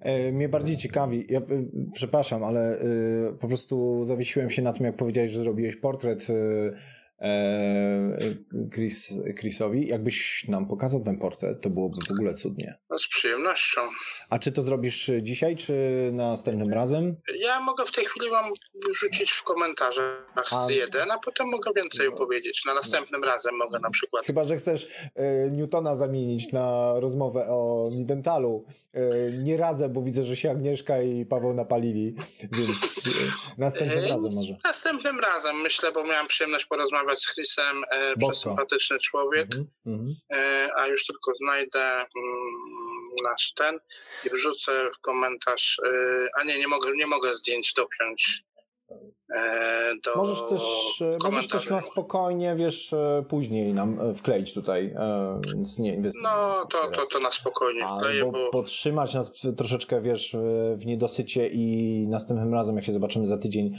Speaker 1: E, mnie bardziej ciekawi, ja e, przepraszam, ale e, po prostu zawiesiłem się na tym, jak powiedziałeś, że zrobiłeś portret E, Chris, Chrisowi. Jakbyś nam pokazał ten portret, to byłoby w ogóle cudnie.
Speaker 2: No z przyjemnością.
Speaker 1: A czy to zrobisz dzisiaj, czy następnym razem?
Speaker 2: Ja mogę w tej chwili wam wrzucić w komentarzach a... z jeden, a potem mogę więcej no. opowiedzieć. Na następnym razem mogę na przykład.
Speaker 1: Chyba, że chcesz e, Newtona zamienić na rozmowę o Nidentalu. E, nie radzę, bo widzę, że się Agnieszka i Paweł napalili, więc e, następnym razem może.
Speaker 2: Następnym razem, myślę, bo miałem przyjemność porozmawiać z Chrisem, e, przesympatyczny człowiek, mm -hmm. e, a już tylko znajdę mm, nasz ten i wrzucę w komentarz, e, a nie, nie mogę, nie mogę zdjęć dopiąć
Speaker 1: E, do możesz też, e, możesz też na spokojnie, wiesz, e, później nam wkleić tutaj, więc nie... Więc
Speaker 2: no, to, to, to na spokojnie wkleję, bo, bo...
Speaker 1: Podtrzymać nas troszeczkę, wiesz, w niedosycie i następnym razem, jak się zobaczymy za tydzień,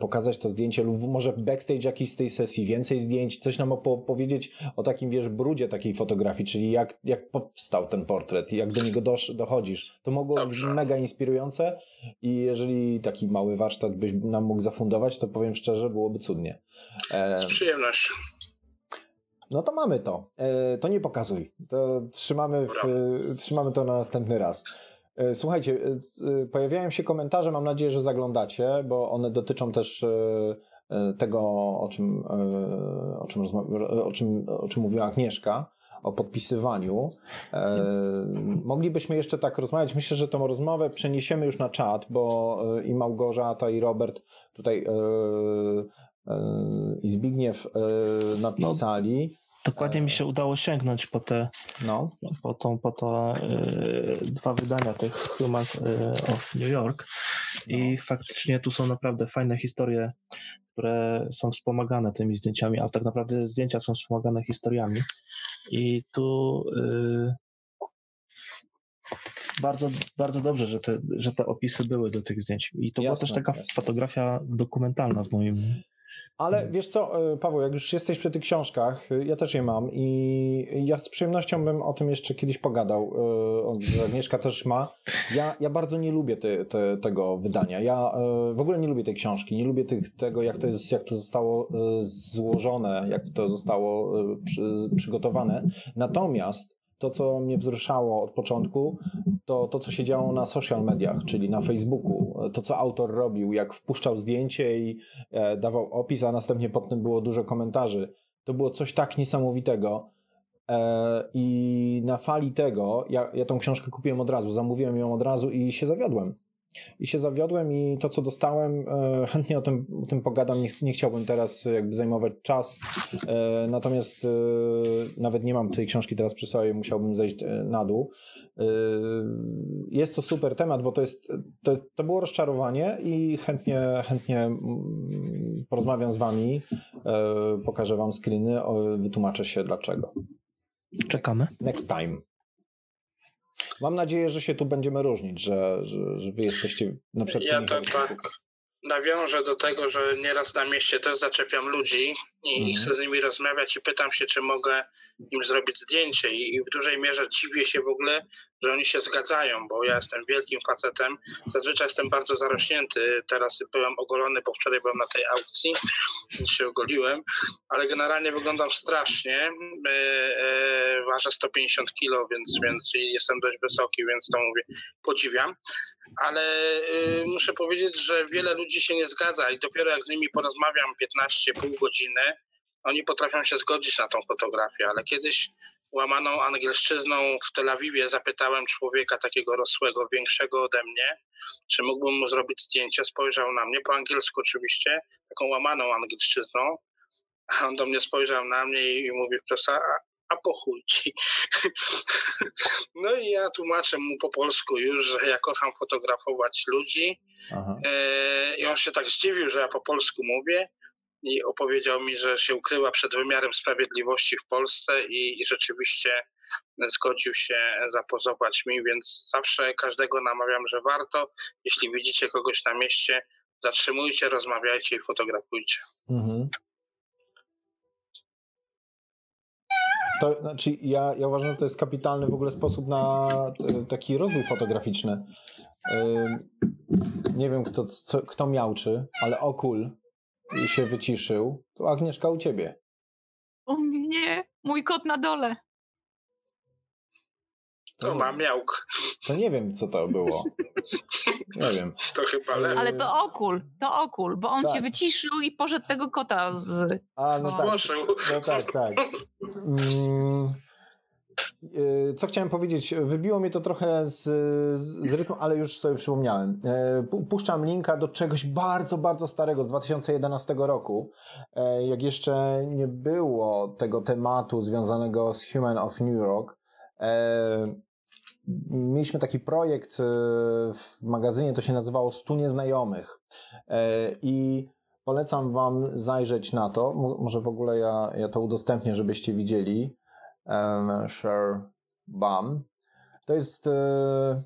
Speaker 1: pokazać to zdjęcie lub może backstage jakiejś z tej sesji, więcej zdjęć, coś nam opowiedzieć o takim, wiesz, brudzie takiej fotografii, czyli jak, jak powstał ten portret i jak do niego dosz, dochodzisz. To mogło być mega inspirujące i jeżeli taki mały warsztat byś nam mógł zafundować, to powiem szczerze, byłoby cudnie.
Speaker 2: E... Z przyjemnością.
Speaker 1: No to mamy to. E, to nie pokazuj. To trzymamy, w, trzymamy to na następny raz. E, słuchajcie, e, pojawiają się komentarze, mam nadzieję, że zaglądacie, bo one dotyczą też tego, o czym, o czym, o czym, o czym mówiła Agnieszka, o podpisywaniu. E, moglibyśmy jeszcze tak rozmawiać. Myślę, że tą rozmowę przeniesiemy już na czat, bo e, i Małgorzata, i Robert tutaj e, e, i Zbigniew e, napisali.
Speaker 4: Dokładnie mi się udało sięgnąć po te, no. po, tą, po to dwa wydania tych Humans of New York i no. faktycznie tu są naprawdę fajne historie, które są wspomagane tymi zdjęciami, a tak naprawdę zdjęcia są wspomagane historiami. I tu yy, bardzo, bardzo dobrze, że te, że te opisy były do tych zdjęć. I to Jasne, była też taka fotografia dokumentalna w moim
Speaker 1: ale mhm. wiesz co, e, Paweł, jak już jesteś przy tych książkach, e, ja też je mam i ja z przyjemnością bym o tym jeszcze kiedyś pogadał. E, Agnieszka też ma. Ja, ja bardzo nie lubię te, te, tego wydania. Ja w ogóle nie lubię tej książki, nie lubię tych, tego, jak to, jest, jak to zostało złożone, jak to zostało przy, przygotowane. Natomiast to, co mnie wzruszało od początku, to to, co się działo na social mediach, czyli na Facebooku. To, co autor robił, jak wpuszczał zdjęcie i e, dawał opis, a następnie pod tym było dużo komentarzy. To było coś tak niesamowitego. E, I na fali tego, ja, ja tą książkę kupiłem od razu, zamówiłem ją od razu i się zawiodłem i się zawiodłem i to, co dostałem, e, chętnie o tym, o tym pogadam, nie, nie chciałbym teraz jakby zajmować czas, e, natomiast e, nawet nie mam tej książki teraz przy sobie, musiałbym zejść na dół. Jest to super temat, bo to jest, to, jest, to było rozczarowanie i chętnie, chętnie mm, porozmawiam z wami, pokażę wam screeny, wytłumaczę się dlaczego.
Speaker 4: Czekamy.
Speaker 1: Next time. Mam nadzieję, że się tu będziemy różnić, że, że, że wy jesteście na przykład...
Speaker 2: Ja to tak nawiążę do tego, że nieraz na mieście też zaczepiam ludzi i mhm. chcę z nimi rozmawiać i pytam się, czy mogę im zrobić zdjęcie. I, i w dużej mierze dziwię się w ogóle, że oni się zgadzają, bo ja jestem wielkim facetem, zazwyczaj jestem bardzo zarośnięty, teraz byłem ogolony, bo wczoraj byłem na tej aukcji, więc się ogoliłem, ale generalnie wyglądam strasznie, e, e, ważę 150 kilo, więc, więc jestem dość wysoki, więc to mówię, podziwiam, ale y, muszę powiedzieć, że wiele ludzi się nie zgadza i dopiero jak z nimi porozmawiam 15 pół godziny, oni potrafią się zgodzić na tą fotografię, ale kiedyś łamaną angielszczyzną w Tel Awiwie zapytałem człowieka takiego rosłego, większego ode mnie, czy mógłbym mu zrobić zdjęcie. Spojrzał na mnie, po angielsku oczywiście, taką łamaną angielszczyzną, a on do mnie spojrzał na mnie i mówi wprost, a po chuj ci. No i ja tłumaczę mu po polsku już, że ja kocham fotografować ludzi. Aha. E, I on się tak zdziwił, że ja po polsku mówię i opowiedział mi, że się ukryła przed wymiarem sprawiedliwości w Polsce i, i rzeczywiście zgodził się zapozować mi, więc zawsze każdego namawiam, że warto. Jeśli widzicie kogoś na mieście, zatrzymujcie, rozmawiajcie i fotografujcie. Mhm.
Speaker 1: To znaczy, ja, ja uważam, że to jest kapitalny w ogóle sposób na taki rozwój fotograficzny. Nie wiem, kto, co, kto miałczy, ale okul się wyciszył. To Agnieszka u ciebie.
Speaker 3: U mnie, mój kot na dole.
Speaker 2: To ma miałk.
Speaker 1: To nie wiem, co to było. Nie wiem.
Speaker 2: To chyba.
Speaker 3: Ale to okul, to okul, bo on tak. się wyciszył i poszedł tego kota z...
Speaker 1: A, no tak. No tak, tak. Mm. Y, co chciałem powiedzieć? Wybiło mnie to trochę z, z rytmu, ale już sobie przypomniałem. Y, puszczam linka do czegoś bardzo, bardzo starego z 2011 roku. Y, jak jeszcze nie było tego tematu związanego z Human of New York, mieliśmy taki projekt e, w magazynie, to się nazywało Stu Nieznajomych. E, I polecam Wam zajrzeć na to. Może w ogóle ja, ja to udostępnię, żebyście widzieli. Share BAM. To jest, e,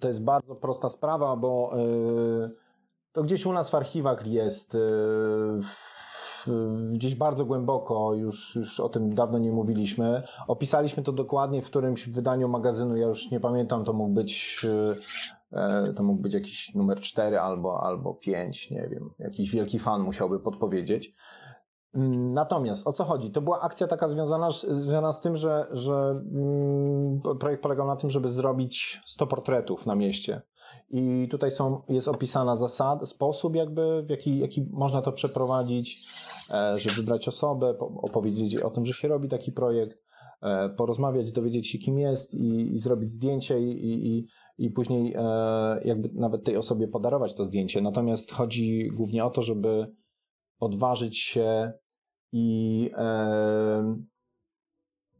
Speaker 1: to jest bardzo prosta sprawa, bo to gdzieś u nas w archiwach jest gdzieś bardzo głęboko, już, już o tym dawno nie mówiliśmy. Opisaliśmy to dokładnie w którymś wydaniu magazynu, ja już nie pamiętam, to mógł być e, to mógł być jakiś numer 4 albo, albo 5, nie wiem. Jakiś wielki fan musiałby podpowiedzieć. Natomiast o co chodzi? To była akcja taka związana, związana z tym, że, że mm, projekt polegał na tym, żeby zrobić 100 portretów na mieście. I tutaj są, jest opisana zasada, sposób jakby, w jaki, jaki można to przeprowadzić, e, żeby wybrać osobę, opowiedzieć o tym, że się robi taki projekt, e, porozmawiać, dowiedzieć się kim jest i, i zrobić zdjęcie i, i, i później e, jakby nawet tej osobie podarować to zdjęcie. Natomiast chodzi głównie o to, żeby odważyć się i,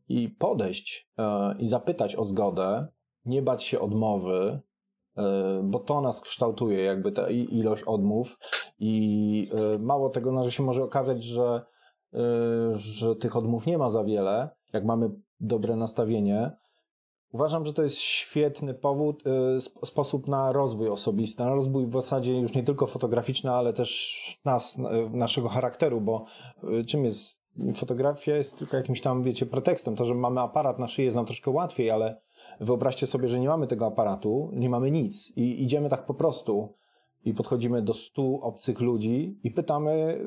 Speaker 1: i podejść i zapytać o zgodę, nie bać się odmowy, E, bo to nas kształtuje, jakby ta ilość odmów i e, mało tego, no, że się może okazać, że, e, że tych odmów nie ma za wiele, jak mamy dobre nastawienie. Uważam, że to jest świetny powód, sposób na rozwój osobisty, na rozwój w zasadzie już nie tylko fotograficzny, ale też nas, naszego charakteru, bo czym jest fotografia jest tylko jakimś tam, wiecie, pretekstem. To, że mamy aparat na szyi jest nam troszkę łatwiej, ale Wyobraźcie sobie, że nie mamy tego aparatu, nie mamy nic i idziemy tak po prostu i podchodzimy do stu obcych ludzi i pytamy,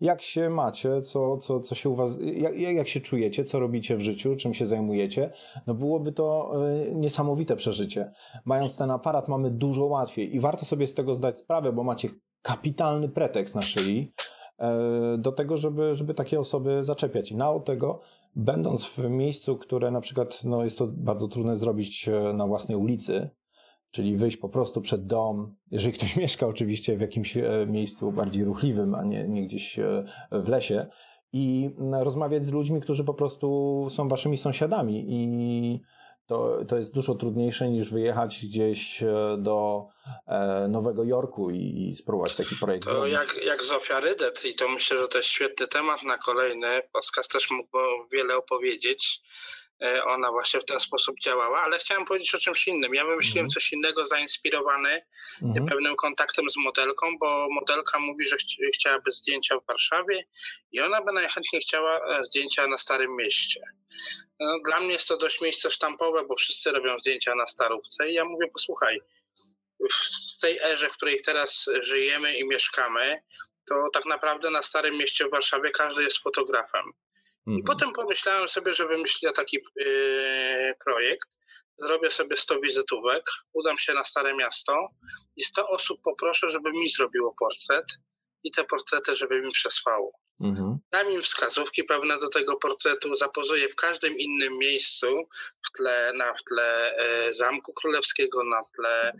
Speaker 1: jak się macie, co, co, co się u was, jak, jak się czujecie, co robicie w życiu, czym się zajmujecie, no byłoby to y, niesamowite przeżycie. Mając ten aparat mamy dużo łatwiej. I warto sobie z tego zdać sprawę, bo macie kapitalny pretekst na szyi y, do tego, żeby, żeby takie osoby zaczepiać. I na tego będąc w miejscu, które na przykład no, jest to bardzo trudne zrobić e, na własnej ulicy, czyli wyjść po prostu przed dom, jeżeli ktoś mieszka oczywiście w jakimś e, miejscu bardziej ruchliwym, a nie, nie gdzieś e, w lesie, i rozmawiać z ludźmi, którzy po prostu są waszymi sąsiadami i to, to jest dużo trudniejsze niż wyjechać gdzieś e, do e, Nowego Jorku i, i spróbować taki projekt
Speaker 2: to zrobić. Jak, jak Zofia Rydet i to myślę, że to jest świetny temat na kolejny. Podcast też mógłby wiele opowiedzieć. E, ona właśnie w ten sposób działała, ale chciałem powiedzieć o czymś innym. Ja wymyśliłem mhm. coś innego zainspirowany mhm. pewnym kontaktem z modelką, bo modelka mówi, że ch chciałaby zdjęcia w Warszawie i ona by najchętniej chciała e, zdjęcia na Starym Mieście. No, dla mnie jest to dość miejsce sztampowe, bo wszyscy robią zdjęcia na Starówce i ja mówię, posłuchaj, w tej erze, w której teraz żyjemy i mieszkamy, to tak naprawdę na Starym Mieście w Warszawie każdy jest fotografem. I mhm. potem pomyślałem sobie, że wymyślę taki yy, projekt. Zrobię sobie 100 wizytówek, udam się na Stare Miasto i 100 osób poproszę, żeby mi zrobiło portret i te portrety, żeby mi przesłało. Mhm. Dam im wskazówki pewne do tego portretu, zapozuję w każdym innym miejscu, w tle, na w tle e, Zamku Królewskiego, na tle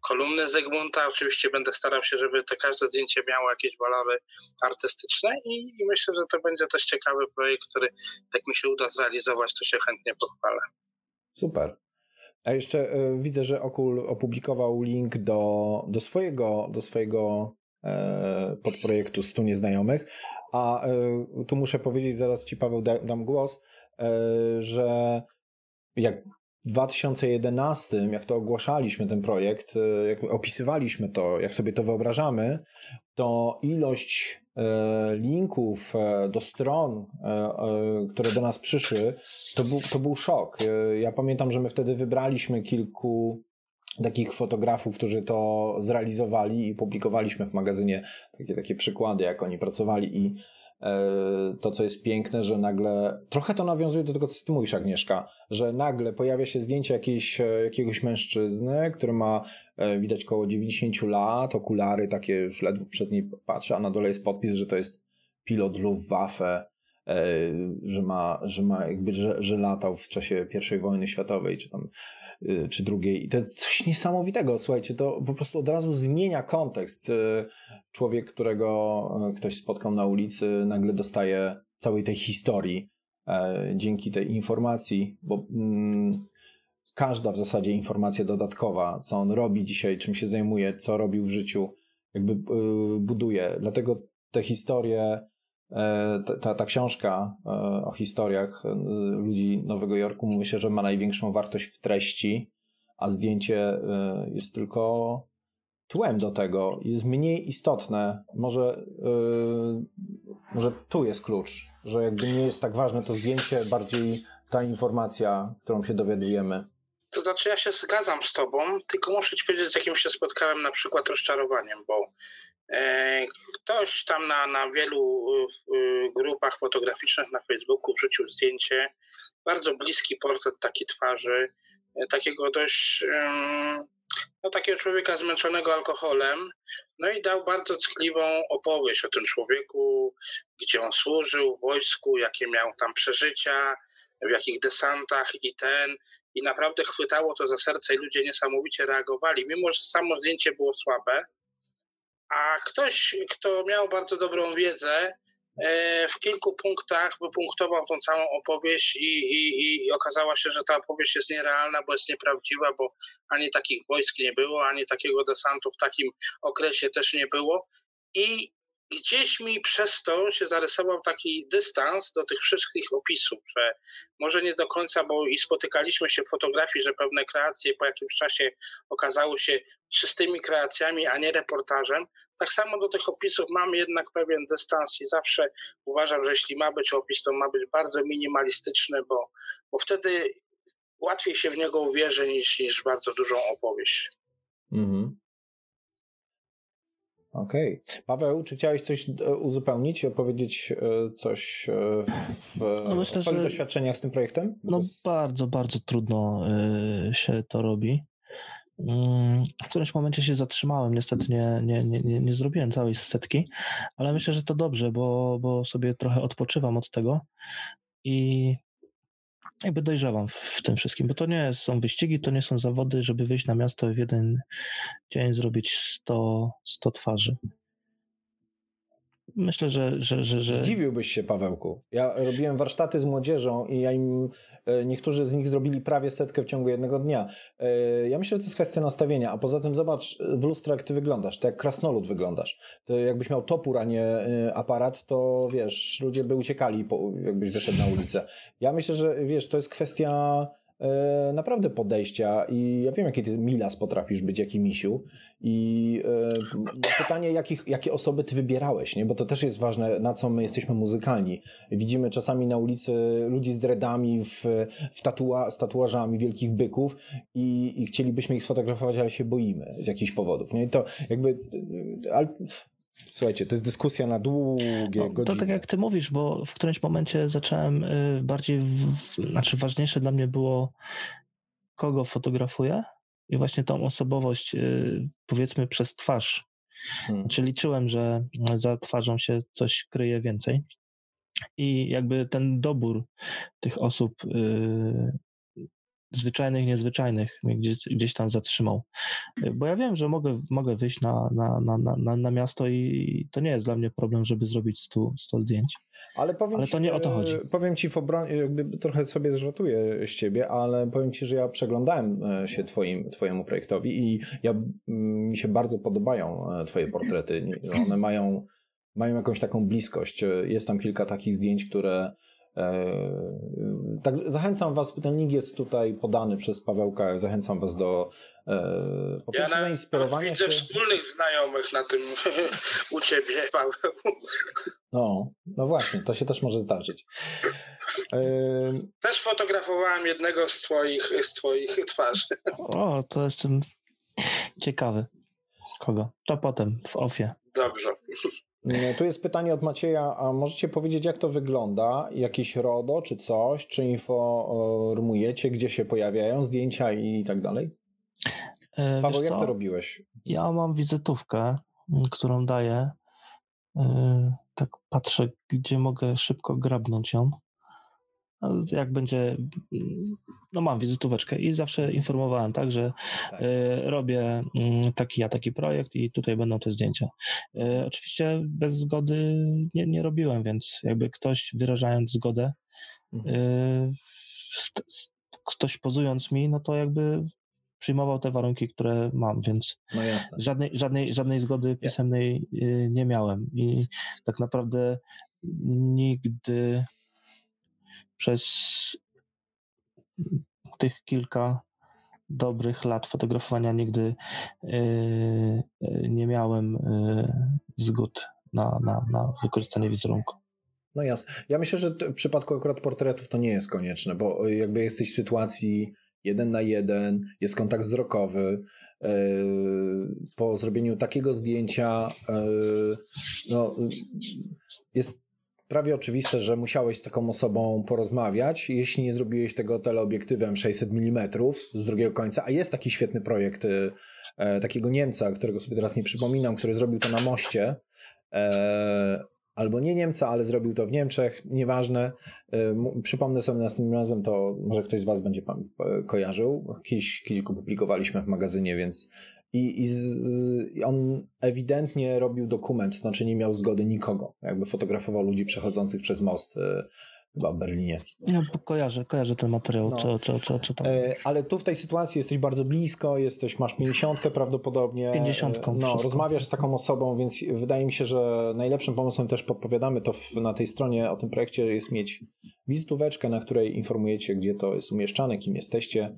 Speaker 2: kolumny Zygmunta. Oczywiście będę starał się, żeby to każde zdjęcie miało jakieś walory artystyczne i, i myślę, że to będzie też ciekawy projekt, który jak mi się uda zrealizować, to się chętnie pochwalę.
Speaker 1: Super. A jeszcze y, widzę, że Okul opublikował link do, do swojego, do swojego e, podprojektu 100 nieznajomych, a e, tu muszę powiedzieć, zaraz ci Paweł da, dam głos, e, że jak 2011, jak to ogłaszaliśmy ten projekt, e, jak opisywaliśmy to, jak sobie to wyobrażamy, to ilość e, linków e, do stron, które do nas przyszły, to był, to był szok. Ja pamiętam, że my wtedy wybraliśmy kilku takich fotografów, którzy to zrealizowali i publikowaliśmy w magazynie takie, takie przykłady, jak oni pracowali i to, co jest piękne, że nagle, trochę to nawiązuje do tego, co ty mówisz, Agnieszka, że nagle pojawia się zdjęcie jakiejś, e, jakiegoś mężczyzny, który ma, e, widać koło 90 lat, okulary takie już ledwo przez nie patrzę, a na dole jest podpis, że to jest pilot Luftwaffe, że ma, że ma jakby, że, że latał w czasie I wojny światowej, czy tam, czy drugiej. I to jest coś niesamowitego, słuchajcie, to po prostu od razu zmienia kontekst człowiek, którego e, ktoś spotkał na ulicy, nagle dostaje całej tej historii e, dzięki tej informacji, bo mm, każda w zasadzie informacja dodatkowa, co on robi dzisiaj, czym się zajmuje, co robił w życiu, jakby buduje. Dlatego te historie, e, ta, ta książka o historiach ludzi Nowego Jorku, myślę, że ma największą wartość w treści, a zdjęcie jest tylko tłem do tego jest mniej istotne. Może, może tu jest klucz, że jakby nie jest tak ważne to zdjęcie, bardziej ta informacja, którą się dowiadujemy.
Speaker 2: To znaczy ja się zgadzam z tobą, tylko muszę ci powiedzieć, z jakim się spotkałem na przykład rozczarowaniem, bo Ktoś tam na, na wielu grupach fotograficznych na Facebooku wrzucił zdjęcie, bardzo bliski portret taki twarzy, takiego dość no, takiego człowieka zmęczonego alkoholem, no i dał bardzo ckliwą opowieść o tym człowieku, gdzie on służył w wojsku, jakie miał tam przeżycia, w jakich desantach i ten. I naprawdę chwytało to za serce i ludzie niesamowicie reagowali, mimo że samo zdjęcie było słabe. A ktoś, kto miał bardzo dobrą wiedzę, E, w kilku punktach wypunktował tą całą opowieść i, i, i okazało się, że ta opowieść jest nierealna, bo jest nieprawdziwa, bo ani takich wojsk nie było, ani takiego desantu w takim okresie też nie było. I gdzieś mi przez to się zarysował taki dystans do tych wszystkich opisów, że może nie do końca, bo i spotykaliśmy się w fotografii, że pewne kreacje po jakimś czasie okazały się czystymi kreacjami, a nie reportażem. Tak samo do tych opisów mam jednak pewien dystans i zawsze uważam, że jeśli ma być opis, to ma być bardzo minimalistyczny, bo, bo wtedy łatwiej się w niego uwierzy niż, niż bardzo dużą opowieść. Mhm.
Speaker 1: Okej. Okay. Paweł, czy chciałeś coś e, uzupełnić, opowiedzieć e, coś e, w, no myślę, swoich że... doświadczeniach z tym projektem?
Speaker 4: No bardzo, bardzo trudno się to robi. Mm, w którymś momencie się zatrzymałem, niestety nie, nie, nie, nie zrobiłem całej setki, ale myślę, że to dobrze, bo, bo sobie trochę odpoczywam od tego i jakby dojrzewam w tym wszystkim, bo to nie są wyścigi, to nie są zawody, żeby wyjść na miasto w jeden dzień zrobić 100, 100 twarzy. Myślę, że, że, że, że...
Speaker 1: Zdziwiłbyś się, Pawełku. Ja robiłem warsztaty z młodzieżą i ja im, e, niektórzy z nich zrobili prawie setkę w ciągu jednego dnia. E, ja myślę, że to jest kwestia nastawienia, a poza tym zobacz w lustro, jak ty wyglądasz, to jak krasnolud wyglądasz. To jakbyś miał topór, a nie e, aparat, to wiesz, ludzie by uciekali, jakbyś wyszedł na ulicę. Ja myślę, że wiesz, to jest kwestia e, naprawdę podejścia i ja wiem, jaki ty milas potrafisz być, jaki misiu i e, pytanie, jakich, jakie osoby ty wybierałeś, nie? bo to też jest ważne, na co my jesteśmy muzykalni. Widzimy czasami na ulicy ludzi z dreadami, w, w tatua, z tatuażami wielkich byków i, i chcielibyśmy ich sfotografować, ale się boimy z jakichś powodów. Nie? To jakby... Ale, Słuchajcie, to jest dyskusja na długie no, godziny.
Speaker 4: To tak jak ty mówisz, bo w którymś momencie zacząłem y, bardziej, w, znaczy ważniejsze dla mnie było, kogo fotografuję i właśnie tą osobowość, y, powiedzmy przez twarz. Hmm. Znaczy liczyłem, że za twarzą się coś kryje więcej. I jakby ten dobór tych osób y, zwyczajnych, niezwyczajnych mnie gdzieś, gdzieś tam zatrzymał. Bo ja wiem, że mogę, mogę wyjść na, na, na, na, na miasto i to nie jest dla mnie problem, żeby zrobić 100, 100 zdjęć.
Speaker 1: Ale, powiem
Speaker 4: ale to nie o to chodzi.
Speaker 1: E, powiem ci w obronie, jakby trochę sobie zżartuję z ciebie, ale powiem ci, że ja przeglądałem e, się twoim, twojemu projektowi i ja, mi się bardzo podobają e, twoje portrety. One mają, mają jakąś taką bliskość. Jest tam kilka takich zdjęć, które tak, zachęcam Was, ten link jest tutaj podany przez Pawełka, zachęcam Was do
Speaker 2: e, po ja na, zainspirowania widzę się. wspólnych znajomych na tym u Ciebie, Paweł.
Speaker 1: No, no właśnie, to się też może zdarzyć.
Speaker 2: E, też fotografowałem jednego z Twoich, z twoich twarzy.
Speaker 4: O, to jestem ciekawy. Kogo? To potem, w ofie.
Speaker 2: Dobrze.
Speaker 1: E, tu jest pytanie od Macieja, a możecie powiedzieć, jak to wygląda? Jakieś RODO czy coś? Czy informujecie, gdzie się pojawiają zdjęcia i tak dalej? E, Paweł, jak to robiłeś?
Speaker 4: Ja mam wizytówkę, którą daję. E, tak patrzę, gdzie mogę szybko grabnąć ją jak będzie, no mam wizytóweczkę i zawsze informowałem, tak, że tak. Y, robię y, taki, ja taki projekt i tutaj będą te zdjęcia. Y, oczywiście bez zgody nie, nie robiłem, więc jakby ktoś wyrażając zgodę, mhm. ktoś pozując mi, no to jakby przyjmował te warunki, które mam, więc
Speaker 1: no
Speaker 4: żadnej, żadnej, żadnej zgody pisemnej nie miałem i tak naprawdę nigdy przez tych kilka dobrych lat fotografowania nigdy yy, nie miałem yy, zgód na, na, na wykorzystanie wizerunku.
Speaker 1: No jasne. Ja myślę, że w przypadku akurat portretów to nie jest konieczne, bo jakby jesteś w sytuacji jeden na jeden, jest kontakt wzrokowy. E, po zrobieniu takiego zdjęcia e, no, jest prawie oczywiste, że musiałeś z taką osobą porozmawiać, jeśli nie zrobiłeś tego teleobiektywem 600 mm z drugiego końca, a jest taki świetny projekt e, takiego Niemca, którego sobie teraz nie przypominam, który zrobił to na moście, e, albo nie Niemca, ale zrobił to w Niemczech, nieważne. E, przypomnę sobie następnym razem, to może ktoś z Was będzie e, kojarzył. Kiedyś, kiedyś go publikowaliśmy w magazynie, więc i, i, z, i, on ewidentnie robił dokument, znaczy nie miał zgody nikogo. Jakby fotografował ludzi przechodzących przez most e, chyba w Berlinie.
Speaker 4: No, kojarzę, kojarzę ten materiał, no. co, co, co, co tam.
Speaker 1: E, ale tu w tej sytuacji jesteś bardzo blisko, jesteś, masz 50 prawdopodobnie.
Speaker 4: 50. E,
Speaker 1: no, rozmawiasz z taką osobą, więc wydaje mi się, że najlepszym pomysłem też podpowiadamy to w, na tej stronie o tym projekcie jest mieć wizytóweczkę, na której informujecie, gdzie to jest umieszczane, kim jesteście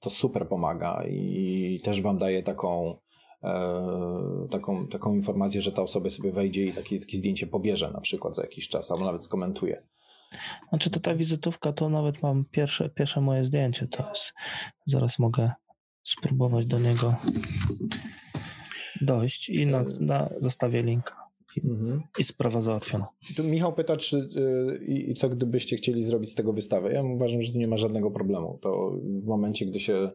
Speaker 1: to super pomaga i też wam daje taką, e, taką, taką informację, że ta osoba sobie wejdzie i takie, takie zdjęcie pobierze na przykład za jakiś czas, albo nawet skomentuje.
Speaker 4: Znaczy to ta wizytówka, to nawet mam pierwsze, pierwsze moje zdjęcie, to jest, zaraz mogę spróbować do niego dojść i na, na zostawię linka mhm. i sprawa załatwiona.
Speaker 1: Tu Michał pyta, czy yy, i co gdybyście chcieli zrobić z tego wystawę? Ja uważam, że tu nie ma żadnego problemu. To w momencie, gdy się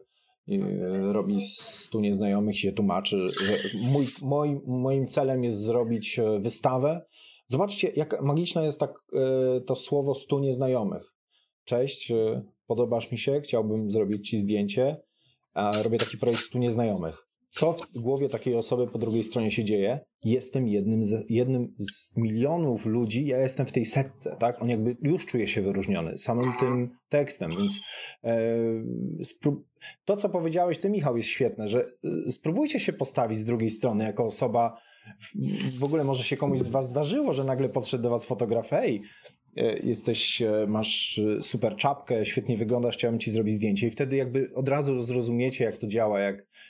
Speaker 1: yy, robi stu nieznajomych i się tłumaczy, że mój, moi, moim celem jest zrobić e, wystawę. Zobaczcie, jak magiczne jest tak yy, to słowo stu nieznajomych. Cześć, e, podobasz mi się, chciałbym zrobić ci zdjęcie, robię taki projekt stu nieznajomych co w głowie takiej osoby po drugiej stronie się dzieje. Jestem jednym z, jednym z milionów ludzi, ja jestem w tej setce, tak? On jakby już czuje się wyróżniony samym tym tekstem, więc e, to, co powiedziałeś ty, Michał, jest świetne, że e, spróbujcie się postawić z drugiej strony jako osoba, w, w ogóle może się komuś z was zdarzyło, że nagle podszedł do was fotograf, hej, e, jesteś, e, masz super czapkę, świetnie wyglądasz, chciałem ci zrobić zdjęcie i wtedy jakby od razu zrozumiecie, jak to działa, jak, E,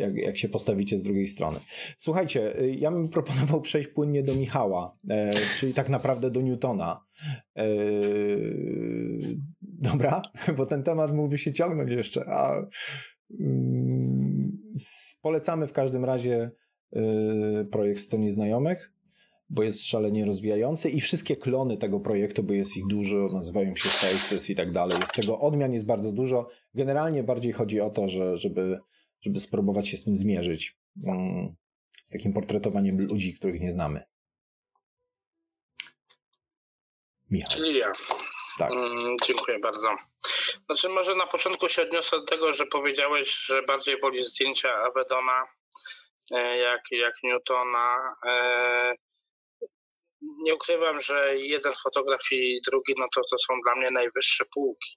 Speaker 1: jak, jak się postawicie z drugiej strony. Słuchajcie, e, ja bym proponował przejść płynnie do Michała, e, czyli tak naprawdę do Newtona. Dobra, bo ten temat mógłby się ciągnąć jeszcze, a mm, polecamy w każdym razie projekt 100 Nieznajomych, bo jest szalenie rozwijający i wszystkie klony tego projektu, bo jest ich dużo, nazywają się Faces i tak dalej. Z tego odmian jest bardzo dużo. Generalnie bardziej chodzi o to, że, żeby żeby spróbować się z tym zmierzyć. Mm, z takim portretowaniem ludzi, których nie znamy.
Speaker 2: Michał. Czyli ja. Tak. Mm, dziękuję bardzo. Znaczy, może na początku się odniosę do tego, że powiedziałeś, że bardziej woli zdjęcia Avedona e, jak, jak Newtona. E, nie ukrywam, że jeden fotograf i drugi, no to, to są dla mnie najwyższe półki.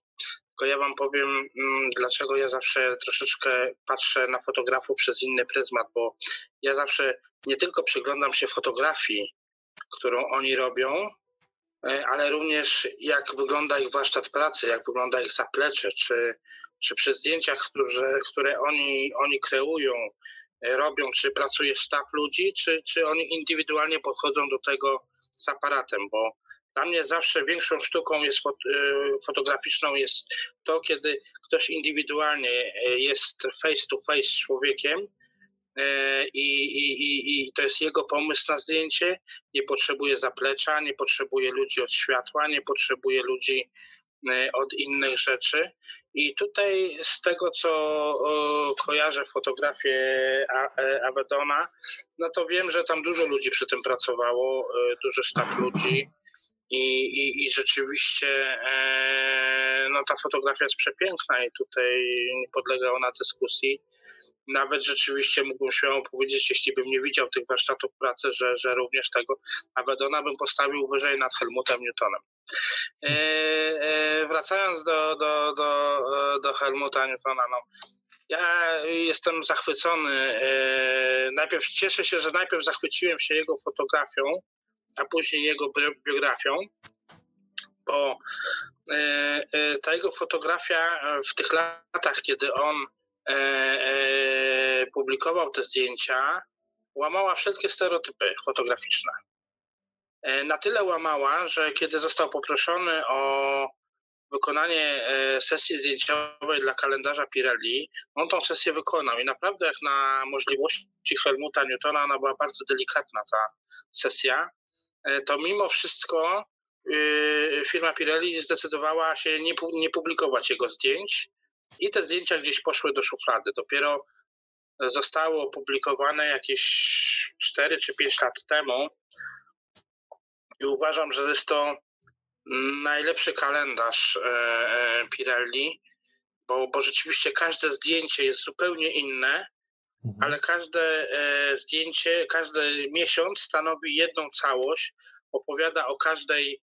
Speaker 2: Tylko ja wam powiem, mm, dlaczego ja zawsze troszeczkę patrzę na fotografów przez inny pryzmat, bo ja zawsze nie tylko przyglądam się fotografii, którą oni robią, e, ale również jak wygląda ich warsztat pracy, jak wygląda ich zaplecze, czy, czy przy zdjęciach, które, które oni, oni kreują, e, robią, czy pracuje sztab ludzi, czy, czy oni indywidualnie podchodzą do tego z aparatem, bo dla mnie zawsze większą sztuką jest y, fotograficzną jest to, kiedy ktoś indywidualnie y, jest face to face z człowiekiem y, i, i, i to jest jego pomysł na zdjęcie. Nie potrzebuje zaplecza, nie potrzebuje ludzi od światła, nie potrzebuje ludzi od innych rzeczy. I tutaj z tego, co kojarzę fotografię Avedona, no to wiem, że tam dużo ludzi przy tym pracowało, duży sztab ludzi. I, i, i rzeczywiście e, no, ta fotografia jest przepiękna i tutaj nie podlega ona dyskusji. Nawet rzeczywiście mógłbym śmiało powiedzieć, jeśli bym nie widział tych warsztatów pracy, że, że również tego Abedona bym postawił wyżej nad Helmutem Newtonem. E, e, wracając do, do, do, do Helmuta Newtona, no, ja jestem zachwycony. E, najpierw cieszę się, że najpierw zachwyciłem się jego fotografią, a później jego biografią, bo e, e, ta jego fotografia e, w tych latach, kiedy on publikował te zdjęcia, łamała wszelkie stereotypy fotograficzne. Na tyle łamała, że kiedy został poproszony o wykonanie sesji zdjęciowej dla kalendarza Pirelli. On tą sesję wykonał i naprawdę jak na możliwości Helmuta Newtona, ona była bardzo delikatna ta sesja, to mimo wszystko y, firma Pirelli zdecydowała się nie, nie publikować jego zdjęć i te zdjęcia gdzieś poszły do szuflady. Dopiero zostało opublikowane jakieś 4 czy 5 lat temu i uważam, że jest to najlepszy kalendarz e, e, Pirelli, bo, bo rzeczywiście każde zdjęcie jest zupełnie inne, mhm. ale każde e, zdjęcie, każdy miesiąc stanowi jedną całość, opowiada o każdej,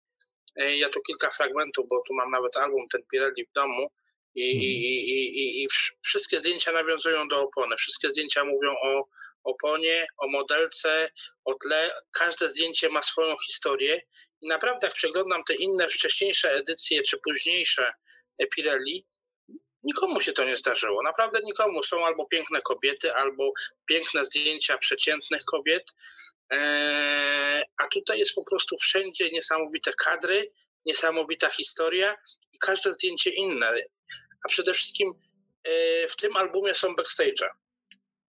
Speaker 2: ja tu kilka fragmentów, bo tu mam nawet album ten Pirelli w domu, i, mhm. i, i, i, wszystkie zdjęcia nawiązują do opony. Wszystkie zdjęcia mówią o oponie, o modelce, o tle. Każde zdjęcie ma swoją historię. I naprawdę, jak przeglądam te inne wcześniejsze edycje czy późniejsze Pirelli, nikomu się to nie zdarzyło. Naprawdę nikomu. Są albo piękne kobiety, albo piękne zdjęcia przeciętnych kobiet. Eee, a tutaj jest po prostu wszędzie niesamowite kadry, niesamowita historia i każde zdjęcie inne a przede wszystkim e, w tym albumie są backstage'e.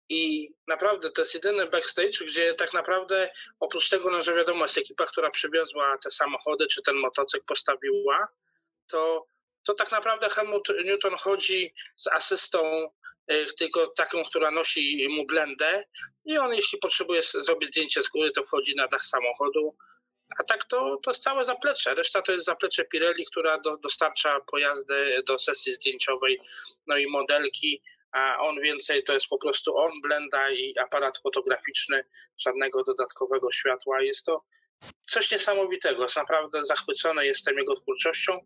Speaker 2: I naprawdę to jest jedyny backstage, gdzie tak naprawdę oprócz tego, no, że wiadomo, jest ekipa, która przywiozła te samochody, czy ten motocykl postawiła, to, to tak naprawdę Helmut Newton chodzi z asystą, e, tylko taką, która nosi mu blendę i on jeśli potrzebuje zrobić zdjęcie z góry, to wchodzi na dach samochodu, a tak to, to jest całe zaplecze. Reszta to jest zaplecze Pirelli, która do, dostarcza pojazdy do sesji zdjęciowej, no i modelki, a on więcej to jest po prostu on, blenda i aparat fotograficzny, żadnego dodatkowego światła. Jest to coś niesamowitego. Naprawdę zachwycony jestem jego twórczością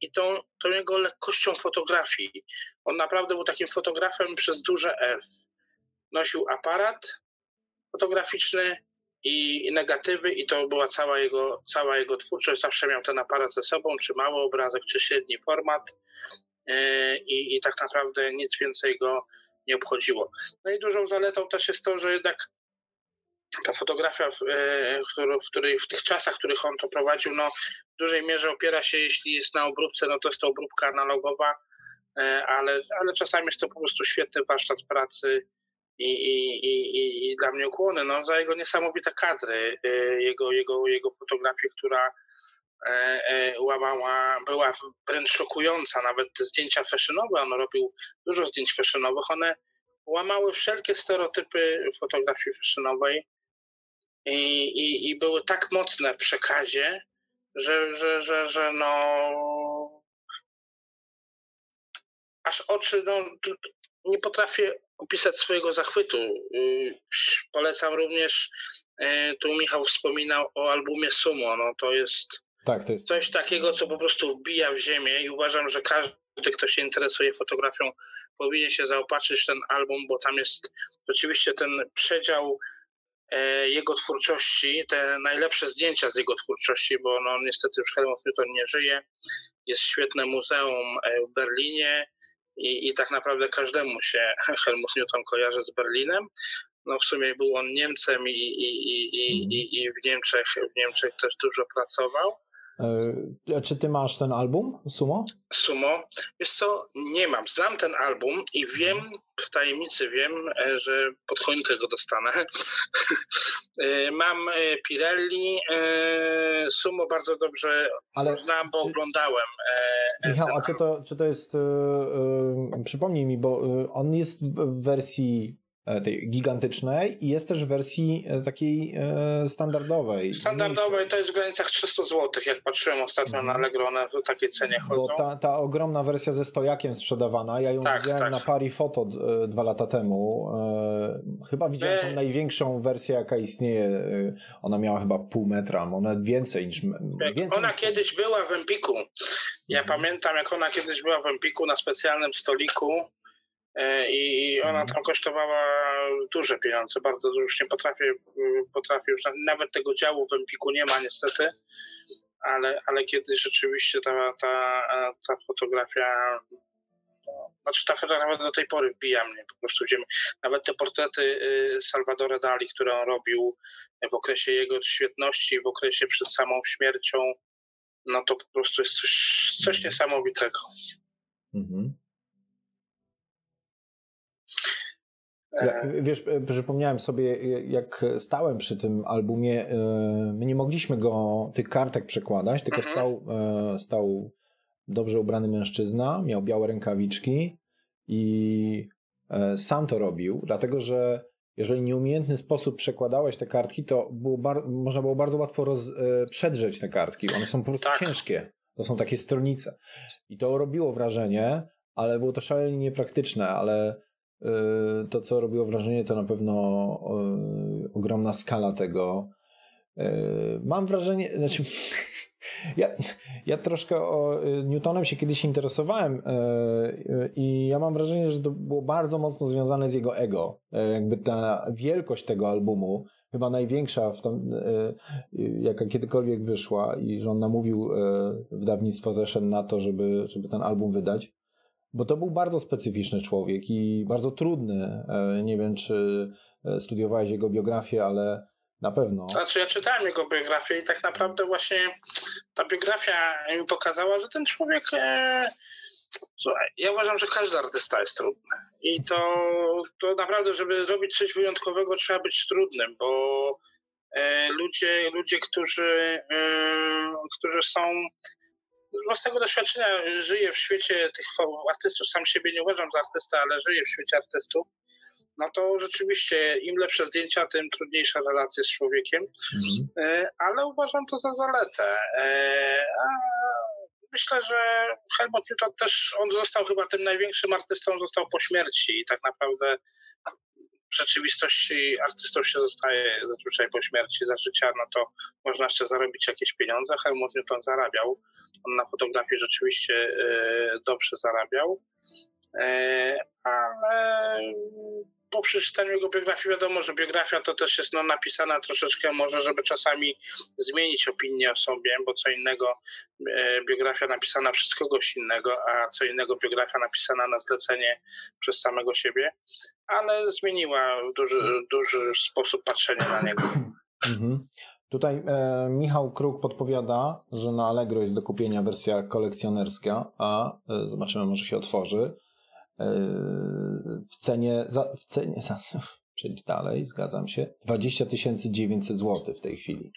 Speaker 2: i tą, tą jego lekkością fotografii. On naprawdę był takim fotografem przez duże F. Nosił aparat fotograficzny, i negatywy i to była cała jego, cała jego twórczość. Zawsze miał ten aparat ze sobą, czy mały obrazek, czy średni format e, i, i tak naprawdę nic więcej go nie obchodziło. No i dużą zaletą też jest to, że jednak ta fotografia, w, e, w, której, w tych czasach, w których on to prowadził, no, w dużej mierze opiera się, jeśli jest na obróbce, no to jest to obróbka analogowa, e, ale, ale czasami jest to po prostu świetny warsztat pracy, i, i, i, i dla mnie ukłony no, za jego niesamowite kadry, y, jego, jego, jego fotografię, która e, e, łamała, była wręcz szokująca. Nawet te zdjęcia fashionowe, on robił dużo zdjęć fashionowych, one łamały wszelkie stereotypy fotografii fashionowej i, i, i były tak mocne w przekazie, że, że, że, że no aż oczy, no nie potrafię opisać swojego zachwytu. Y, polecam również, y, tu Michał wspominał o albumie Sumo. No to jest, tak, to jest coś takiego, co po prostu wbija w ziemię i uważam, że każdy, kto się interesuje fotografią, powinien się zaopatrzyć w ten album, bo tam jest rzeczywiście ten przedział jego twórczości, te najlepsze zdjęcia z jego twórczości, bo no, niestety już Helmut Newton nie żyje. Jest świetne muzeum e, w Berlinie, i, i tak naprawdę każdemu się Helmut Newton kojarzy z Berlinem. No w sumie był on Niemcem i, i, i, i, i w, Niemczech, w Niemczech też dużo pracował.
Speaker 1: E, czy ty masz ten album, Sumo?
Speaker 2: Sumo? Wiesz co, nie mam. Znam ten album i wiem, w tajemnicy wiem, e, że pod choinkę go dostanę. E, mam Pirelli, Sumo bardzo dobrze Ale znam, bo czy... oglądałem.
Speaker 1: Michał, a czy to, czy to jest, przypomnij mi, bo on jest w wersji tej gigantycznej i jest też w wersji e, takiej e, standardowej.
Speaker 2: Standardowej to jest w granicach 300 zł, jak patrzyłem ostatnio na Allegro, one w takiej cenie chodzą.
Speaker 1: Bo ta, ta ogromna wersja ze stojakiem sprzedawana, ja ją tak, widziałem tak. na Pari Foto dwa lata temu. Chyba widziałem tą największą wersję, jaka istnieje. Ona miała chyba pół metra, ona więcej niż... Więcej
Speaker 2: ona
Speaker 1: niż...
Speaker 2: kiedyś była w Empiku. Ja mhm. pamiętam, jak ona kiedyś była w Empiku na specjalnym stoliku E, i ona tam kosztowała duże pieniądze, bardzo już nie potrafię, potrafię już, nawet tego działu w Empiku nie ma niestety, ale, ale kiedyś rzeczywiście ta, ta, ta fotografia no, znaczy ta fotografia do tej pory wbija mnie po prostu. Gdzie nawet te portrety y, Salvadora Dali, które on robił w okresie jego świetności, w okresie przed samą śmiercią, no to po prostu jest coś, coś niesamowitego. Mhm.
Speaker 1: Ja, wiesz, przypomniałem sobie, jak stałem przy tym albumie, my nie mogliśmy go, tych kartek przekładać, tylko mhm. stał, stał dobrze ubrany mężczyzna, miał białe rękawiczki i sam to robił, dlatego że jeżeli nieumiejętny sposób przekładałeś te kartki, to było można było bardzo łatwo roz, przedrzeć te kartki. One są po prostu tak. ciężkie. To są takie stronice. I to robiło wrażenie, ale było to szalenie niepraktyczne, ale to, co robiło wrażenie, to na pewno y, ogromna skala tego. Y, mam wrażenie, znaczy, ja, ja troszkę o Newtonem się kiedyś interesowałem i ja mam wrażenie, że to było bardzo mocno związane z jego ego. Jakby ta wielkość tego albumu, chyba największa, w jaka kiedykolwiek wyszła i że on namówił wydawnictwo też na to, żeby, żeby ten album wydać bo to był bardzo specyficzny człowiek i bardzo trudny. E, nie wiem, czy e, studiowałeś jego biografię, ale na pewno.
Speaker 2: Znaczy, ja czytałem jego biografię i tak naprawdę właśnie ta biografia mi pokazała, że ten człowiek. E... Słuchaj, ja uważam, że każdy artysta jest trudny. I to, to naprawdę, żeby robić coś wyjątkowego, trzeba być trudnym, bo e, ludzie, ludzie którzy, e, którzy są własnego doświadczenia żyję w świecie tych artystów, sam siebie nie uważam za artystę, ale żyję w świecie artystów, no to rzeczywiście im lepsze zdjęcia, tym trudniejsza relacja z człowiekiem, mhm. E, ale uważam to za zaletę. E, myślę, że Helmut Newton też, on został chyba tym największym artystą, został po śmierci i tak naprawdę w rzeczywistości artystą się zostaje zazwyczaj po śmierci, za życia, no to można jeszcze zarobić jakieś pieniądze. Helmut Newton zarabiał. On na fotografii rzeczywiście e, dobrze zarabiał, e, ale po przeczytaniu jego biografii wiadomo, że biografia to też jest no, napisana troszeczkę może, żeby czasami zmienić opinię o sobie, bo co innego e, biografia napisana przez kogoś innego, a co innego biografia napisana na zlecenie przez samego siebie, ale zmieniła duży, duży sposób patrzenia na niego. Mhm.
Speaker 1: Tutaj e, Michał Kruk podpowiada, że na Allegro jest do kupienia wersja kolekcjonerska, a e, zobaczymy, może się otworzy. E, w cenie, za, w cenie, za, przejdź dalej, zgadzam się, 20 900 zł w tej chwili.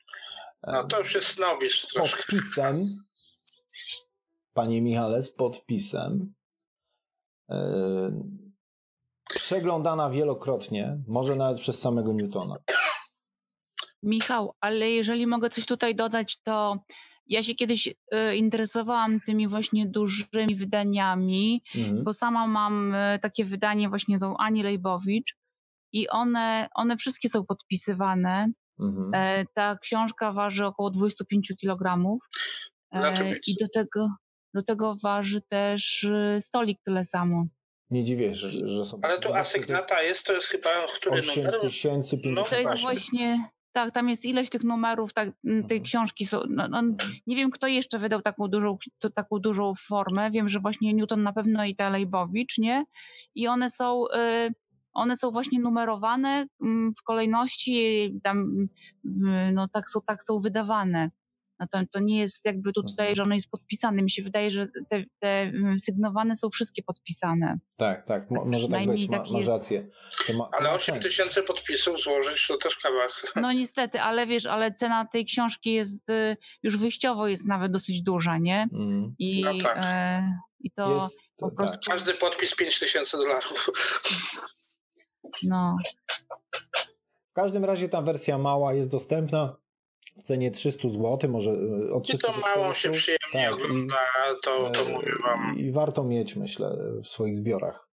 Speaker 2: No to już jest snobizm
Speaker 1: Z podpisem, panie Michale, z podpisem. E, przeglądana wielokrotnie, może nawet przez samego Newtona.
Speaker 3: Michał, ale jeżeli mogę coś tutaj dodać, to ja się kiedyś y, interesowałam tymi właśnie dużymi wydaniami, mhm. bo sama mam y, takie wydanie właśnie tą Ani Lejbowicz i one, one wszystkie są podpisywane. Mhm. E, ta książka waży około 25 kg. E, I do tego, do tego waży też y, stolik tyle samo.
Speaker 1: Nie dziwię, że, że są.
Speaker 2: Ale tu asygnata jest, to jest chyba który 8 numer?
Speaker 1: 8050. No,
Speaker 3: to jest właśnie tak, tam jest ilość tych numerów tak, tej mhm. książki. Są, no, no, nie wiem, kto jeszcze wydał taką dużą, to, taką dużą formę. Wiem, że właśnie Newton na pewno i ta Lejbowicz, nie? I one są, y, one są właśnie numerowane w kolejności, tam, no tak są, tak są wydawane. No to, nie jest jakby tutaj, mhm. że ono jest podpisane. Mi się wydaje, że te, te mm, sygnowane są wszystkie podpisane.
Speaker 1: Tak, tak, tak może tak być, ma, masz rację.
Speaker 2: Ma, ale 8 tysięcy podpisów złożyć to też kawałek.
Speaker 3: No niestety, ale wiesz, ale cena tej książki jest y, już wyjściowo jest nawet dosyć duża, nie? Mm. I, no tak. e, I to jest, po tak. prostu...
Speaker 2: Każdy podpis 5 tysięcy dolarów.
Speaker 3: No.
Speaker 1: W każdym razie ta wersja mała jest dostępna w cenie 300 zł, może od 300
Speaker 2: I to mało się przyjemnie tak, ogląda, to, to e, mówię wam.
Speaker 1: I warto mieć, myślę, w swoich zbiorach.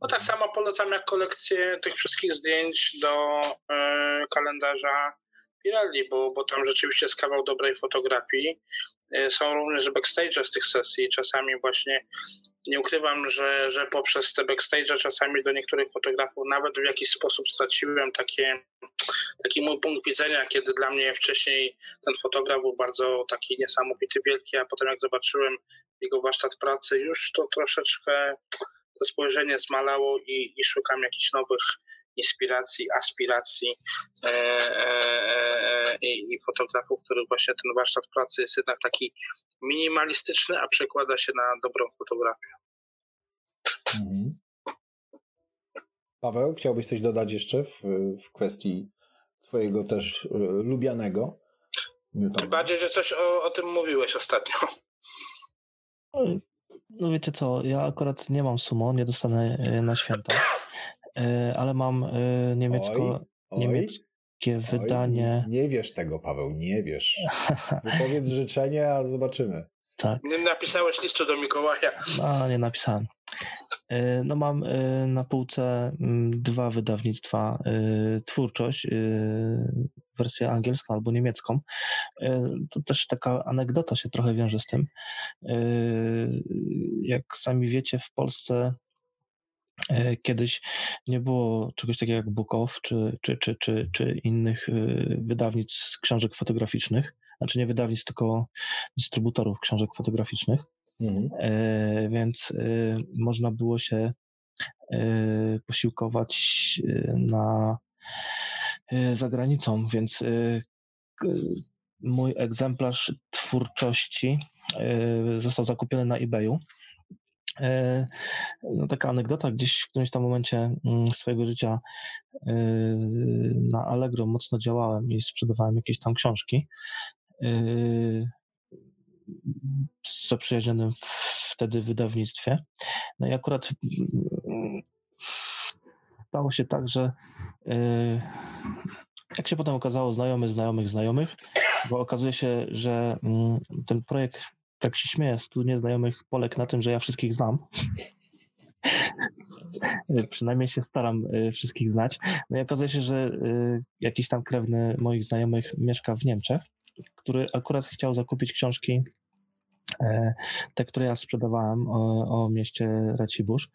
Speaker 2: No tak samo polecam jak kolekcję tych wszystkich zdjęć do y, kalendarza Pirelli, bo, bo tam rzeczywiście jest kawał dobrej fotografii. Y, są również backstage z tych sesji. Czasami właśnie nie ukrywam, że, że poprzez te backstage czasami do niektórych fotografów nawet w jakiś sposób straciłem takie, taki mój punkt widzenia, kiedy dla mnie wcześniej ten fotograf był bardzo taki niesamowity, wielki, a potem jak zobaczyłem jego warsztat pracy, już to troszeczkę to spojrzenie zmalało i, i szukam jakichś nowych inspiracji, aspiracji e, e, i, i fotografów, których właśnie ten warsztat pracy jest jednak taki minimalistyczny, a przekłada się na dobrą fotografię. Mhm.
Speaker 1: Paweł, chciałbyś coś dodać jeszcze w, w kwestii twojego też y, lubianego
Speaker 2: Newtona? Tym bardziej, że coś o, o tym mówiłeś ostatnio.
Speaker 4: No wiecie co, ja akurat nie mam sumo, nie dostanę e, na święta, e, ale mam e, niemiecko, oj, oj, niemieckie oj, wydanie.
Speaker 1: Nie, nie wiesz tego, Paweł, nie wiesz. Wypowiedz życzenie, a zobaczymy.
Speaker 2: Tak. Nie napisałeś listu do Mikołaja.
Speaker 4: No, nie napisałem. No mam na półce mm, dwa wydawnictwa. Twórczość wersję angielską albo niemiecką. E, to też taka anegdota się trochę wiąże z tym. E, jak sami wiecie, w Polsce e, Kiedyś nie było czegoś takiego jak Bukow czy, czy, czy, czy, czy innych wydawnictw książek fotograficznych. Znaczy nie wydawnictw, tylko dystrybutorów książek fotograficznych. Mhm. Więc można było się posiłkować na Y, za granicą, więc y, mój egzemplarz twórczości y, został zakupiony na eBayu. No, taka anegdota, gdzieś w którymś tam momencie mm, swojego życia na Allegro mocno działałem i sprzedawałem jakieś tam książki zaprzyjaźnionym wtedy wydawnictwie. No i akurat mm, stało się tak, że yy, jak się potem okazało, znajomy znajomych znajomych, bo okazuje się, że yy, ten projekt, tak się śmieję, stu nieznajomych poległ na tym, że ja wszystkich znam. Przynajmniej się staram yy, wszystkich znać. No i okazuje się, że y, jakiś tam krewny moich znajomych mieszka w Niemczech, który akurat chciał zakupić książki te, które ja sprzedawałem o, o mieście Racibórz.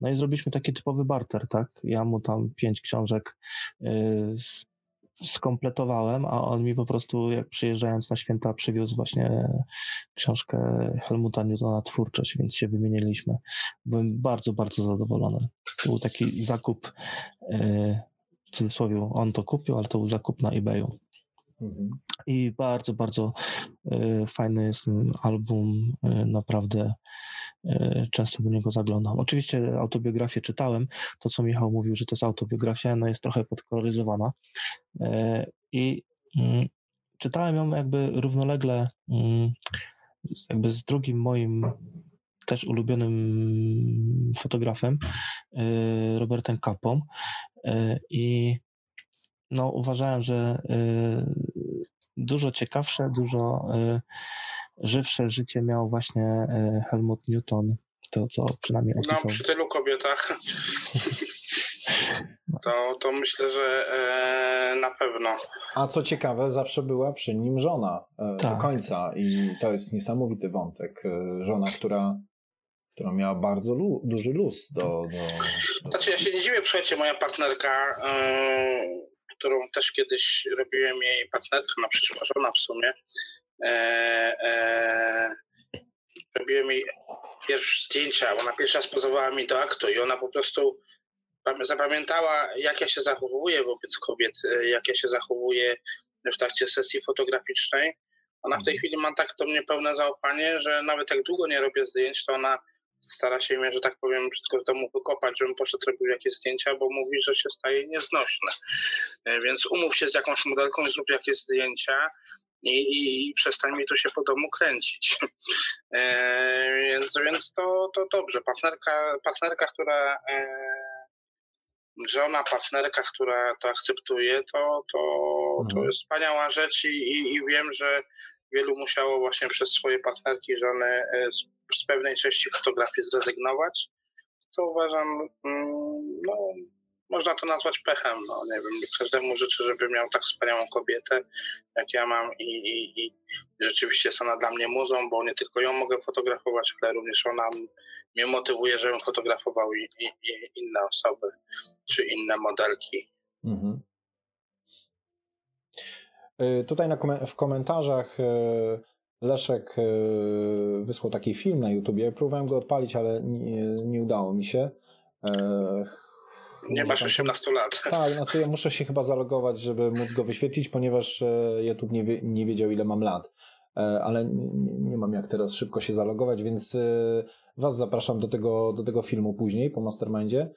Speaker 4: No i zrobiliśmy taki typowy barter, tak? Ja mu tam pięć książek e, skompletowałem, a on mi po prostu, jak przyjeżdżając na święta, przywiózł właśnie książkę Helmuta Newtona Twórczość, więc się wymieniliśmy. Byłem bardzo, bardzo zadowolony. To był taki zakup, e, w cudzysłowie on to kupił, ale to był zakup na eBayu. Mhm. I bardzo, bardzo e, fajny jest album, e, naprawdę e, często do niego zaglądam. Oczywiście autobiografię czytałem, to co Michał mówił, że to jest autobiografia, no jest trochę podkoloryzowana. I mm, czytałem ją jakby równolegle mm, jakby z drugim moim też ulubionym fotografem, Robertem Capą i no, uważałem, że dużo ciekawsze, dużo y, żywsze życie miał właśnie y, Helmut Newton, to co przynajmniej
Speaker 2: opisał. No, przy tylu kobietach to, to myślę, że e, na pewno.
Speaker 1: A co ciekawe, zawsze była przy nim żona e, tak. do końca i to jest niesamowity wątek. E, żona, która która miała bardzo lu duży luz do, do,
Speaker 2: do... Znaczy ja się nie dziwię, słuchajcie, moja partnerka którą też kiedyś robiłem jej partnerka, na przyszła żona w sumie. E, e, robiłem jej pierwsze zdjęcia, ona pierwsza spozowała mi do aktu i ona po prostu zapamiętała, jak ja się zachowuję wobec kobiet, e, jak ja się zachowuję w trakcie sesji fotograficznej. Ona w tej mhm. chwili ma tak do mnie pełne zaufanie, że nawet jak długo nie robię zdjęć, to ona stara się mnie, że tak powiem, wszystko w domu wykopać, żebym poszedł robił jakieś zdjęcia, bo mówi, że się staje nieznośne. Więc umów się z jakąś modelką i zrób jakieś zdjęcia i, i, i przestań mi tu się po domu kręcić. E, więc więc to, to dobrze. Partnerka, partnerka która e, żona, partnerka, która to akceptuje, to, to, to mhm. jest wspaniała rzecz i, i, i wiem, że wielu musiało właśnie przez swoje partnerki, żony e, z pewnej części fotografii zrezygnować, co uważam, mm, no, można to nazwać pechem. No, nie wiem, każdemu życzę, żeby miał tak wspaniałą kobietę, jak ja mam i, i, i rzeczywiście jest ona dla mnie muzą, bo nie tylko ją mogę fotografować, ale również ona mnie motywuje, żebym fotografował i, i, i inne osoby, czy inne modelki. Mhm.
Speaker 1: Y, tutaj kom w komentarzach y, Leszek e, wysłał taki film na YouTubie. Próbowałem go odpalić, ale nie, nie udało mi się. E,
Speaker 2: Nie masz 18 lat.
Speaker 1: Tak, znaczy ja muszę się chyba zalogować, żeby móc go wyświetlić, ponieważ e, YouTube nie, wie, nie wiedział ile mam lat. E, ale nie, mam jak teraz szybko się zalogować, więc e, Was zapraszam do tego, do tego filmu później po Mastermindzie.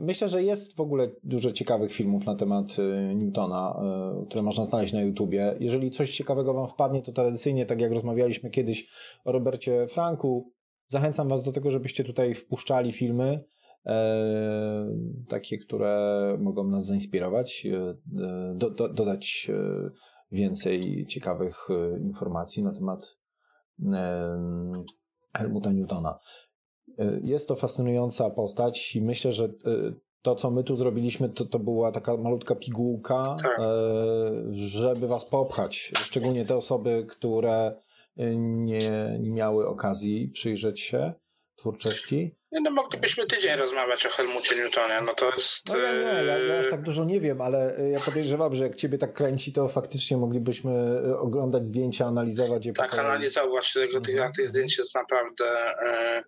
Speaker 1: Myślę, że jest w ogóle dużo ciekawych filmów na temat Newtona, które można znaleźć na YouTubie. Jeżeli coś ciekawego Wam wpadnie, to tradycyjnie, tak jak rozmawialiśmy kiedyś o Robercie Franku, zachęcam Was do tego, żebyście tutaj wpuszczali filmy, takie, które mogą nas zainspirować, do, do, dodać więcej ciekawych informacji na temat Helmuta Newtona. E, jest to fascynująca postać i myślę, że e, to, co my tu zrobiliśmy, to, to była taka malutka pigułka, tak. E, żeby was popchać. Szczególnie te osoby, które nie, nie miały okazji przyjrzeć się twórczości.
Speaker 2: No moglibyśmy tydzień rozmawiać o Helmucie Newtonie, no to jest...
Speaker 1: No ja nie, ja, ja aż tak dużo nie wiem, ale ja podejrzewam, że jak ciebie tak kręci, to faktycznie moglibyśmy oglądać zdjęcia, analizować je.
Speaker 2: Tak, potem... analizować tego, tych, mhm. tych zdjęć jest naprawdę e,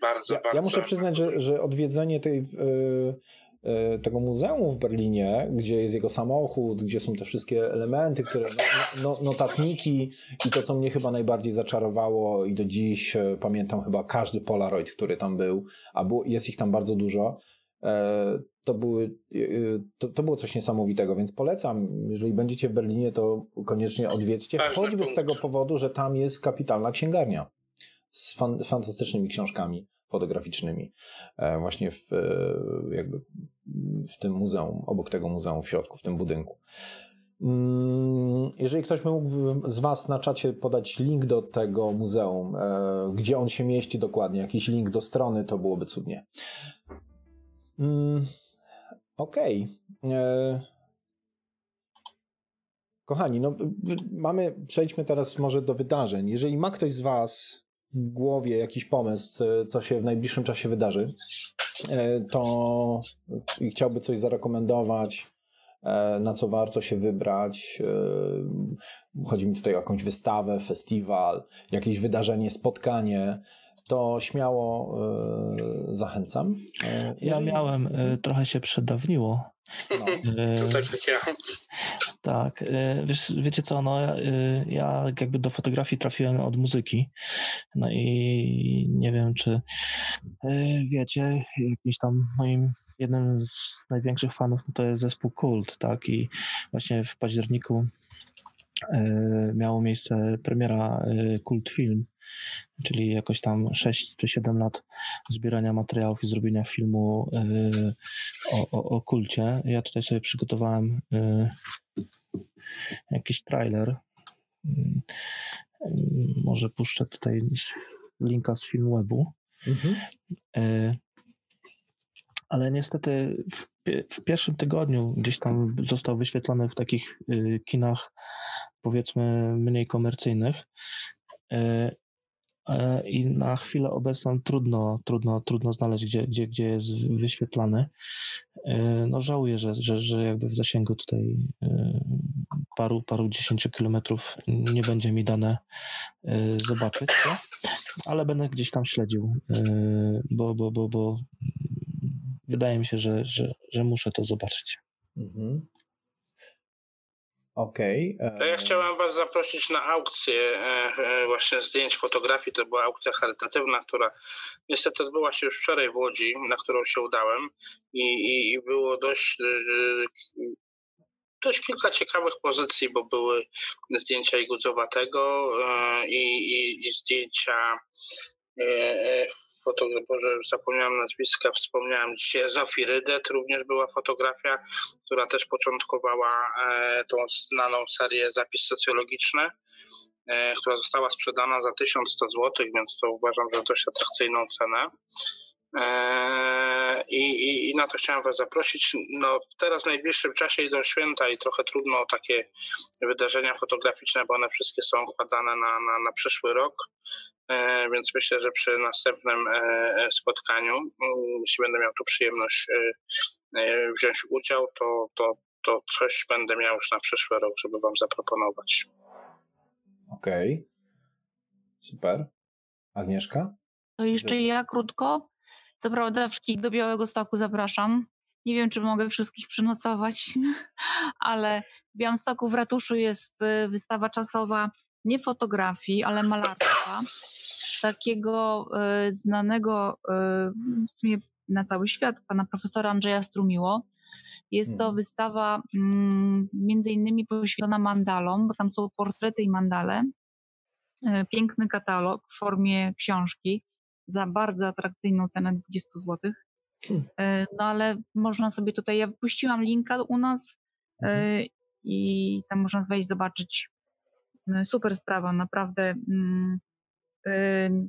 Speaker 2: bardzo,
Speaker 1: ja,
Speaker 2: bardzo...
Speaker 1: Ja muszę przyznać, że, że odwiedzenie tej... E, E, tego muzeum w Berlinie, gdzie jest jego samochód, gdzie są te wszystkie elementy, które, no, no, no, notatniki i to, co mnie chyba najbardziej zaczarowało i do dziś e, pamiętam chyba każdy Polaroid, który tam był, a było, jest ich tam bardzo dużo, to, były, to, to było coś niesamowitego, więc polecam, jeżeli będziecie w Berlinie, to koniecznie odwiedźcie, choćby z tego powodu, że tam jest kapitalna księgarnia z fan, fantastycznymi książkami fotograficznymi właśnie w, jakby w tym muzeum, obok tego muzeum w środku, w tym budynku. Mm, jeżeli ktoś mógłby z Was na czacie podać link do tego muzeum, e, gdzie on się mieści dokładnie, jakiś link do strony, to byłoby cudnie. Mm, okej. Okay. E, kochani, no mamy, przejdźmy teraz może do wydarzeń. Jeżeli ma ktoś z Was w głowie jakiś pomysł, co się w najbliższym czasie wydarzy, E, to chciałby coś zarekomendować, e, na co warto się wybrać. E, chodzi mi tutaj o jakąś wystawę, festiwal, jakieś wydarzenie, spotkanie. To śmiało zachęcam.
Speaker 4: Ja miałem, trochę się przedawniło,
Speaker 2: no, to tak jak ja.
Speaker 4: Tak, e, wiesz, wiecie co, no e, ja jakby do fotografii trafiłem od muzyki, no i nie wiem, czy e, wiecie, jakiś tam moim jednym z największych fanów no to jest zespół Kult, tak, i właśnie w październiku miało miejsce premiera Kult Film, czyli jakoś tam 6 czy 7 lat zbierania materiałów i zrobienia filmu y, o, o, o kulcie. Ja tutaj sobie przygotowałem y, jakiś trailer. Y, może puszczę tutaj linka z Filmwebu. Mhm. Ale niestety w, w, pierwszym tygodniu gdzieś tam został wyświetlony w takich kinach powiedzmy mniej komercyjnych i na chwilę obecną trudno, trudno, trudno znaleźć, gdzie, gdzie, gdzie jest wyświetlany. E, no żałuję, że, że, że jakby w zasięgu tutaj e, paru, paru dziesięciu kilometrów nie będzie mi dane zobaczyć, to, ale będę gdzieś tam śledził, bo, bo, bo, bo wydaje mi się, że, że, że muszę to zobaczyć. Mhm.
Speaker 1: Okej.
Speaker 2: Okay. Ja chciałem Was zaprosić na aukcję e, e, właśnie zdjęć fotografii. To była aukcja charytatywna, która niestety odbyła się już wczoraj w Łodzi, na którą się udałem i, i, i było dość e, dość kilka ciekawych pozycji, bo były zdjęcia Igudzowatego i, i, i zdjęcia fotograf, Boże, zapomniałem nazwiska, wspomniałem dzisiaj, Zofii Rydet również była fotografia, która też początkowała e, tą znaną serię Zapis Socjologiczny, e, która została sprzedana za 1100 zł, więc to uważam, że dość atrakcyjną cenę. E, I, i, I, na to chciałem Was zaprosić. No, teraz w najbliższym czasie idą święta i trochę trudno o takie wydarzenia fotograficzne, bo one wszystkie są układane na, na, na przyszły rok. E, więc myślę, że przy następnym e, spotkaniu, mm, jeśli będę miał tu przyjemność wziąć udział, to, to, to coś będę miał już na przyszły rok, żeby Wam zaproponować.
Speaker 1: Okej. Okay. Super. Agnieszka?
Speaker 3: To jeszcze ja krótko. Co prawda wszystkich do Białego Stoku zapraszam. Nie wiem, czy mogę wszystkich przynocować, ale w Białymstoku w ratuszu jest wystawa czasowa nie fotografii, ale malarstwa. Takiego y, znanego y, w sumie na cały świat, pana profesora Andrzeja Strumiło. Jest to mhm. wystawa mm, między innymi poświęcona mandalom, bo tam są portrety i mandale. Piękny katalog w formie książki za bardzo atrakcyjną cenę 20 zł. Hmm. No ale można sobie tutaj, ja wypuściłam linka u nas mhm. i tam można wejść, zobaczyć. No, super sprawa, naprawdę.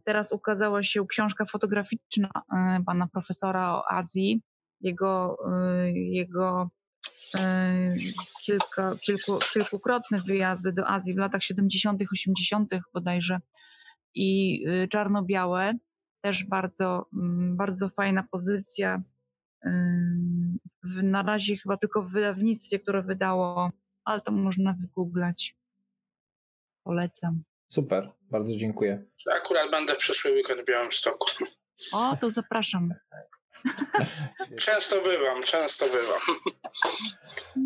Speaker 3: Teraz ukazała się książka fotograficzna pana profesora o Azji. Jego, jego kilka, kilku, kilkukrotne wyjazdy do Azji w latach 70., 80. bodajże i czarno-białe też bardzo, mm, bardzo fajna pozycja. Na razie chyba tylko w wydawnictwie, które wydało, ale to można wygooglać. Polecam.
Speaker 1: Super, bardzo dziękuję.
Speaker 2: Akurat będę w przyszły weekend w Białymstoku.
Speaker 3: O, to zapraszam.
Speaker 2: Często bywam, często bywam.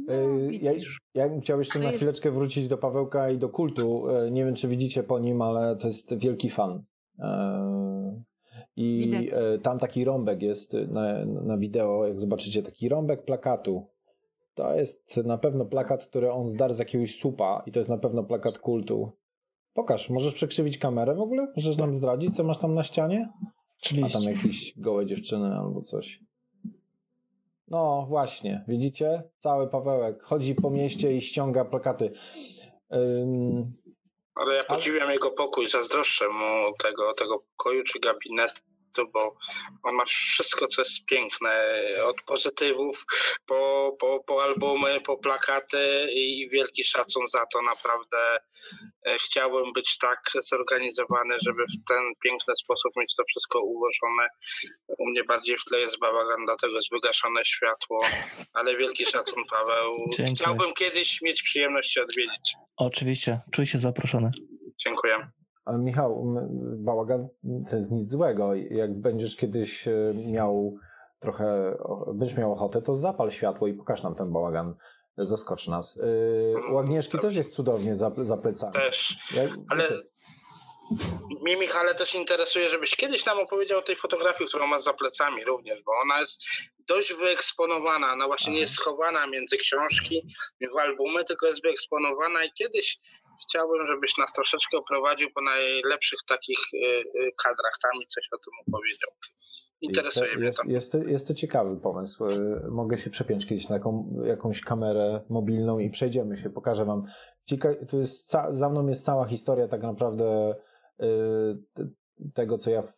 Speaker 1: Y, ja, ja chciał jeszcze na chwileczkę wrócić do Pawełka i do kultu. Y, nie wiem, czy widzicie po nim, ale to jest wielki fan. Y, i Widać. E, tam taki rąbek jest na, na wideo, jak zobaczycie, taki rąbek plakatu. To jest na pewno plakat, który on zdarł z jakiegoś słupa i to jest na pewno plakat kultu. Pokaż, możesz przekrzywić kamerę w ogóle? Możesz nam zdradzić, co masz tam na ścianie? Oczywiście. A tam jakieś gołe dziewczyny albo coś. No właśnie, widzicie? Cały Pawełek chodzi po mieście i ściąga plakaty. Ym,
Speaker 2: ale ja podziwiam Ale... jego pokój, zazdroszczę mu tego, tego pokoju czy gabinetu bo on ma wszystko, co jest piękne, od pozytywów po, po, po albumy, po plakaty i wielki szacun za to. Naprawdę e, chciałbym być tak zorganizowany, żeby w ten piękny sposób mieć to wszystko ułożone. U mnie bardziej w tle jest bałagan, dlatego jest wygaszone światło, ale wielki szacun Paweł. Dziękuję. Chciałbym kiedyś mieć przyjemność Cię odwiedzić.
Speaker 4: Oczywiście, czuj się zaproszony.
Speaker 2: Dziękuję.
Speaker 1: Ale Michał, bałagan to jest nic złego. Jak będziesz kiedyś e, miał trochę, będziesz miał ochotę, to zapal światło i pokaż nam ten bałagan. Zaskocz nas. E, u Agnieszki też jest cudownie za, za plecami.
Speaker 2: Też, Jak, ale mnie Michale też interesuje, żebyś kiedyś nam opowiedział o tej fotografii, którą masz za plecami również, bo ona jest dość wyeksponowana, ona właśnie nie jest schowana między książki, w albumy, tylko jest wyeksponowana i kiedyś chciałbym, żebyś nas troszeczkę oprowadził po najlepszych takich y, y, kadrach tam i coś o tym opowiedział. Interesuje
Speaker 1: jest,
Speaker 2: mnie
Speaker 1: jest,
Speaker 2: to.
Speaker 1: Jest, to. jest to ciekawy pomysł. Y, mogę się przepiąć kiedyś na jaką, jakąś kamerę mobilną i przejdziemy się, pokażę wam. Cieka- tu jest za mną jest cała historia tak naprawdę tego, co ja. W,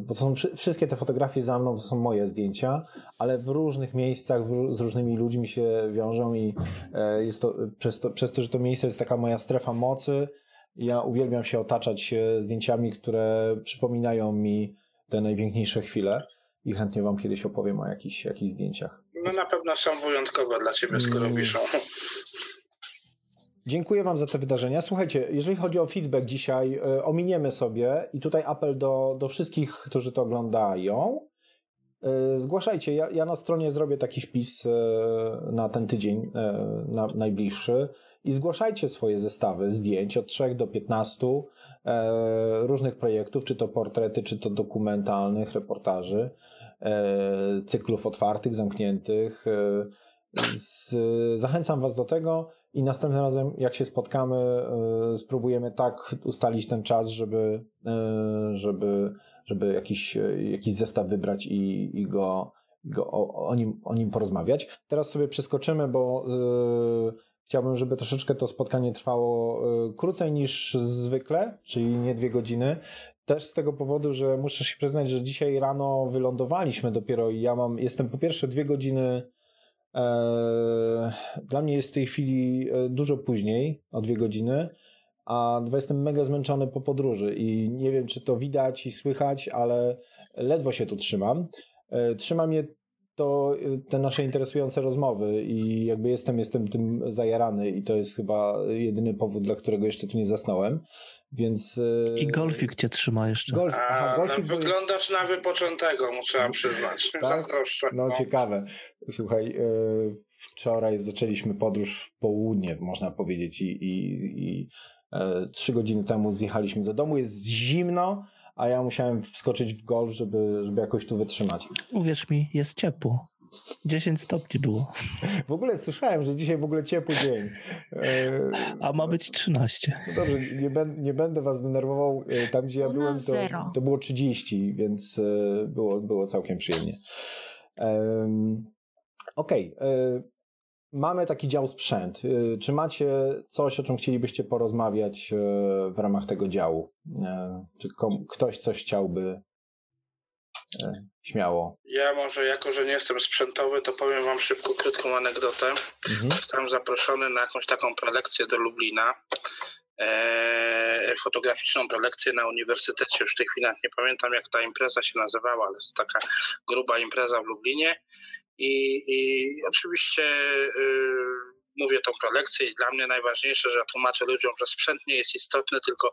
Speaker 1: bo to są wszystkie te fotografie za mną, to są moje zdjęcia, ale w różnych miejscach w, z różnymi ludźmi się wiążą i e, jest to przez, to przez to, że to miejsce jest taka moja strefa mocy. Ja uwielbiam się otaczać zdjęciami, które przypominają mi te najpiękniejsze chwile i chętnie Wam kiedyś opowiem o jakichś, jakichś zdjęciach.
Speaker 2: No na pewno są wyjątkowe dla Ciebie, skoro mm. piszą.
Speaker 1: Dziękuję Wam za te wydarzenia. Słuchajcie, jeżeli chodzi o feedback dzisiaj, e, ominiemy sobie i tutaj apel do, do wszystkich, którzy to oglądają. E, zgłaszajcie, ja, ja na stronie zrobię taki wpis e, na ten tydzień na najbliższy i zgłaszajcie swoje zestawy zdjęć od 3 do 15 różnych projektów, czy to portrety, czy to dokumentalnych, reportaży, cyklów otwartych, zamkniętych. Z, zachęcam Was do tego. I następnym razem, jak się spotkamy, e, spróbujemy tak ustalić ten czas, żeby, e, żeby, żeby jakiś, e, jakiś zestaw wybrać i, i go, go o, o, nim, o nim porozmawiać. Teraz sobie przeskoczymy, bo chciałbym, żeby troszeczkę to spotkanie trwało krócej niż zwykle, czyli nie dwie godziny. Też z tego powodu, że muszę się przyznać, że dzisiaj rano wylądowaliśmy dopiero i ja mam, jestem po pierwsze dwie godziny dla mnie jest w tej chwili e, dużo później, o dwie godziny, a jestem mega zmęczony po podróży i nie wiem, czy to widać i słychać, ale ledwo się tu trzymam. E, Trzyma mnie to te nasze interesujące rozmowy i jakby jestem, jestem tym zajarany i to jest chyba jedyny powód, dla którego jeszcze tu nie zasnąłem. Więc.
Speaker 4: I golfik cię trzyma jeszcze.
Speaker 2: Golf, aha, golfik no, wyglądasz jest... na wypoczętego, trzeba przyznać. Tak?
Speaker 1: Zazdroszczę. No, no ciekawe. Słuchaj, wczoraj zaczęliśmy podróż w południe, można powiedzieć, i, i, i trzy godziny temu zjechaliśmy do domu. Jest zimno a ja musiałem wskoczyć w golf, żeby, żeby jakoś tu wytrzymać.
Speaker 4: Uwierz mi, jest ciepło. 10 stopni było.
Speaker 1: W ogóle słyszałem, że dzisiaj w ogóle ciepły dzień.
Speaker 4: E, a ma być 13.
Speaker 1: No dobrze, nie, ben, nie będę was denerwował. E, tam, gdzie ja byłem, to, to było 30, więc e, było, było całkiem przyjemnie. Okej. Okay. Mamy taki dział sprzęt. Y, czy macie coś, o czym chcielibyście porozmawiać y, w ramach tego działu? Y, czy ktoś coś chciałby śmiało?
Speaker 2: Ja może, jako że nie jestem sprzętowy, to powiem wam szybko, krótką anegdotę. Mhm. Zostałem zaproszony na jakąś taką prelekcję do Lublina. E, fotograficzną prelekcję na uniwersytecie. Już w tych chwilach nie pamiętam, jak ta impreza się nazywała, ale jest taka gruba impreza w Lublinie. I, i oczywiście y, mówię tą prelekcję i dla mnie najważniejsze, że tłumaczę ludziom, że sprzęt nie jest istotny, tylko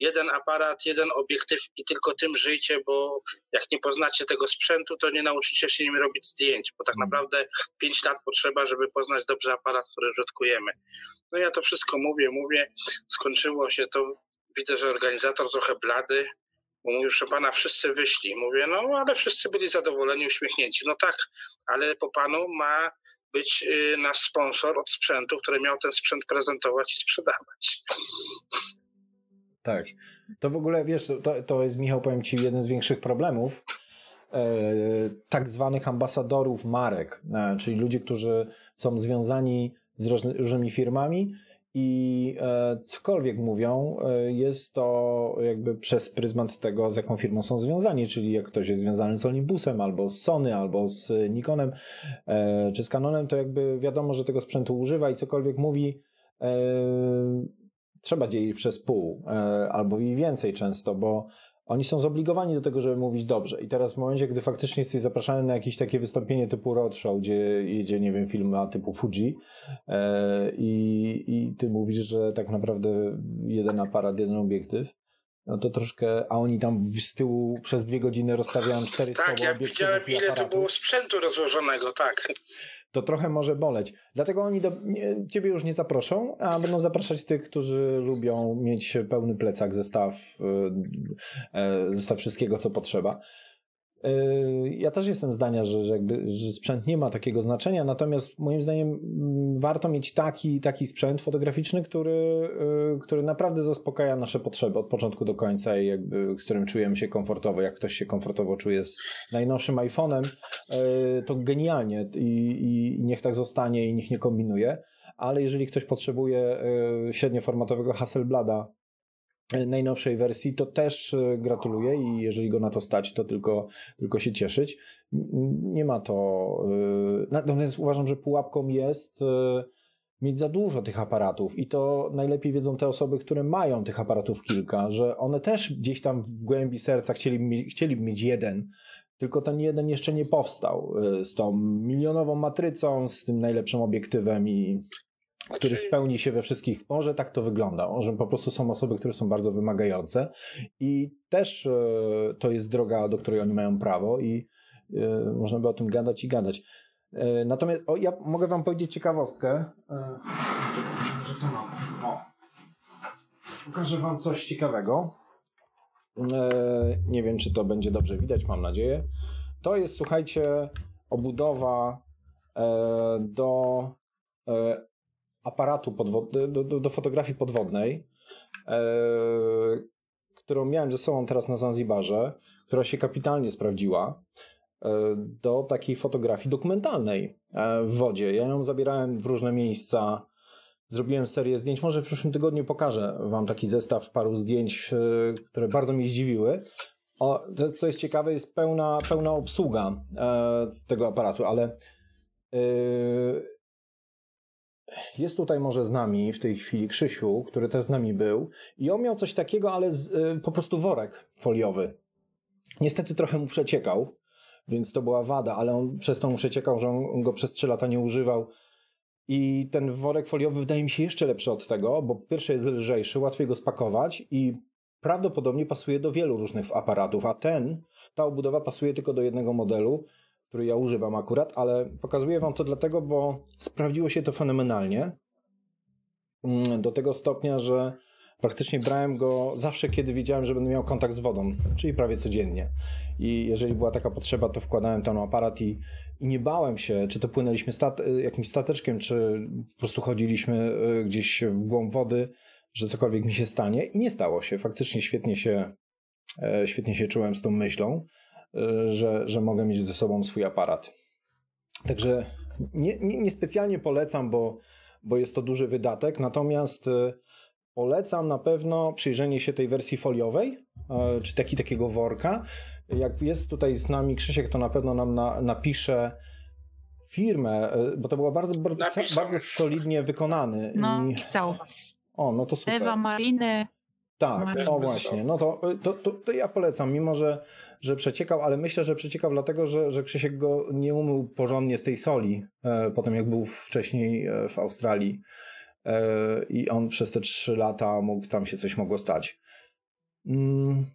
Speaker 2: jeden aparat, jeden obiektyw i tylko tym żyjcie, bo jak nie poznacie tego sprzętu, to nie nauczycie się nim robić zdjęć, bo tak mm. naprawdę 5 lat potrzeba, żeby poznać dobrze aparat, który użytkujemy. No ja to wszystko mówię, mówię, skończyło się to, widzę, że organizator trochę blady, bo mówił, że pana wszyscy wyszli. Mówię, no ale wszyscy byli zadowoleni, uśmiechnięci. No tak, ale po panu ma być y, nasz sponsor od sprzętu, który miał ten sprzęt prezentować i sprzedawać.
Speaker 1: Tak. To w ogóle, wiesz, to, to jest, Michał, powiem ci, jeden z większych problemów e, tak zwanych ambasadorów marek, e, czyli ludzi, którzy są związani z różnymi firmami i e, cokolwiek mówią, e, jest to jakby przez pryzmat tego, z jaką firmą są związani, czyli jak ktoś jest związany z Olympusem, albo z Sony, albo z Nikonem, e, czy z Canonem, to jakby wiadomo, że tego sprzętu używa i cokolwiek mówi, trzeba dzielić przez pół, albo i więcej często, bo oni są zobligowani do tego, żeby mówić dobrze. I teraz w momencie, gdy faktycznie jesteś zapraszany na jakieś takie wystąpienie typu roadshow, gdzie jedzie, nie wiem, film typu Fuji e, i, i ty mówisz, że tak naprawdę jeden aparat, jeden obiektyw, no to troszkę, a oni tam z tyłu przez dwie godziny rozstawiają cztery
Speaker 2: Tak, ja widziałem ile to było sprzętu rozłożonego, tak
Speaker 1: to trochę może boleć. Dlatego oni do, nie, ciebie już nie zaproszą, a będą zapraszać tych, którzy lubią mieć pełny plecak, zestaw, e, e, zestaw wszystkiego, co potrzeba. Yy, ja też jestem zdania, że, że, jakby, że sprzęt nie ma takiego znaczenia, natomiast moim zdaniem mm, warto mieć taki, taki sprzęt fotograficzny, który, yy, który naprawdę zaspokaja nasze potrzeby od początku do końca i jakby, z którym czujemy się komfortowo. Jak ktoś się komfortowo czuje z najnowszym iPhone'em, yy, to genialnie i, i niech tak zostanie i niech nie kombinuje. Ale jeżeli ktoś potrzebuje średnioformatowego Hasselblada najnowszej wersji, to też e, gratuluję i jeżeli go na to stać, to tylko, tylko się cieszyć. Nie ma to. E, natomiast uważam, że pułapką jest e, mieć za dużo tych aparatów i to najlepiej wiedzą te osoby, które mają tych aparatów kilka, że one też gdzieś tam w głębi serca chcieliby, chcieliby mieć jeden, tylko ten jeden jeszcze nie powstał z tą milionową matrycą, z tym najlepszym obiektywem i który spełni się we wszystkich. Może tak to wygląda, może po prostu są osoby, które są bardzo wymagające i też e, to jest droga, do której oni mają prawo i e, można by o tym gadać i gadać. E, natomiast o, ja mogę wam powiedzieć ciekawostkę. O. Pokażę wam coś ciekawego. Nie wiem, czy to będzie dobrze widać, mam nadzieję. To jest, słuchajcie, obudowa do aparatu podwod- do, do, do, fotografii podwodnej, e, którą miałem ze sobą teraz na Zanzibarze, która się kapitalnie sprawdziła, e, do takiej fotografii dokumentalnej e, w wodzie. Ja ją zabierałem w różne miejsca, zrobiłem serię zdjęć. Może w przyszłym tygodniu pokażę Wam taki zestaw paru zdjęć, e, które bardzo mnie zdziwiły. O, to, co jest ciekawe, jest pełna, pełna obsługa e, tego aparatu, ale e, jest tutaj może z nami w tej chwili Krzysiu, który też z nami był i on miał coś takiego, ale z, y, po prostu worek foliowy. Niestety trochę mu przeciekał, więc to była wada, ale on przez to mu przeciekał, że on go przez 3 lata nie używał. I ten worek foliowy wydaje mi się jeszcze lepszy od tego, bo po pierwsze jest lżejszy, łatwiej go spakować i prawdopodobnie pasuje do wielu różnych aparatów, a ten, ta obudowa pasuje tylko do jednego modelu, który ja używam akurat, ale pokazuję wam to dlatego, bo sprawdziło się to fenomenalnie. Mm, do tego stopnia, że praktycznie brałem go zawsze, kiedy wiedziałem, że będę miał kontakt z wodą, czyli prawie codziennie. I jeżeli była taka potrzeba, to wkładałem ten aparat i, i nie bałem się, czy to płynęliśmy stat jakimś stateczkiem, czy po prostu chodziliśmy e, gdzieś w głąb wody, że cokolwiek mi się stanie. I nie stało się. Faktycznie świetnie się, e, świetnie się czułem z tą myślą, że, że mogę mieć ze sobą swój aparat. Także nie, nie, nie specjalnie polecam, bo, bo jest to duży wydatek, natomiast Polecam na pewno przyjrzenie się tej wersji foliowej, e, czy taki, takiego worka. Jak jest tutaj z nami Krzysiek, to na pewno nam na, napisze firmę, bo to było bardzo, bardzo, bardzo solidnie wykonany.
Speaker 3: No, I...
Speaker 1: O, no to super.
Speaker 3: Ewa Mariny.
Speaker 1: Tak, Mariny. o właśnie. No to, to, to, to, ja polecam, mimo że, że przeciekał, ale myślę, że przeciekał dlatego, że, że Krzysiek go nie umył porządnie z tej soli, e, potem jak był wcześniej e, w Australii. E, i on przez te trzy lata mógł, tam się coś mogło stać. Mm,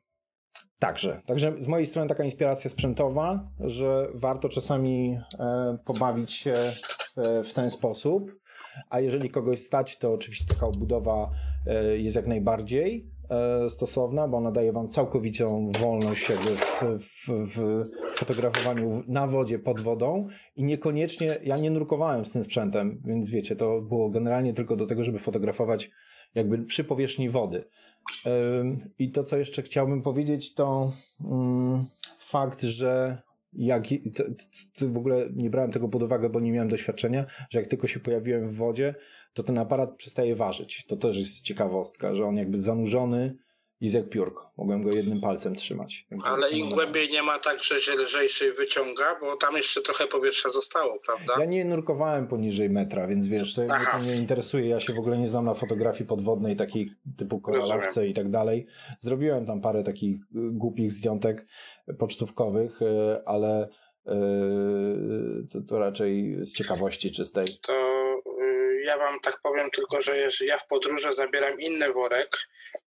Speaker 1: także, także z mojej strony taka inspiracja sprzętowa, że warto czasami e, pobawić się w, w ten sposób, a jeżeli kogoś stać, to oczywiście taka obudowa e, jest jak najbardziej. E, stosowna, bo ona daje wam całkowitą wolność jakby w, w, w, fotografowaniu na wodzie, pod wodą i niekoniecznie, ja nie nurkowałem z tym sprzętem, więc wiecie, to było generalnie tylko do tego, żeby fotografować jakby przy powierzchni wody. I to, co jeszcze chciałbym powiedzieć, to mm, fakt, że jak w ogóle nie brałem tego pod uwagę, bo nie miałem doświadczenia, że jak tylko się pojawiłem w wodzie, to ten aparat przestaje ważyć. To też jest ciekawostka, że on jakby zanurzony jest jak piórko. Mogłem go jednym palcem trzymać.
Speaker 2: Ale im głębiej nie ma tak, że się lżejszy wyciąga, bo tam jeszcze trochę powietrza zostało, prawda?
Speaker 1: Ja nie nurkowałem poniżej metra, więc wiesz, to mnie interesuje. Ja się w ogóle nie znam na fotografii podwodnej, takiej typu koralowce i tak dalej. Zrobiłem tam parę takich y, głupich zdjątek pocztówkowych, y, ale y, to, to raczej z ciekawości czystej.
Speaker 2: To ja wam tak powiem tylko, że ja w podróży zabieram inny worek.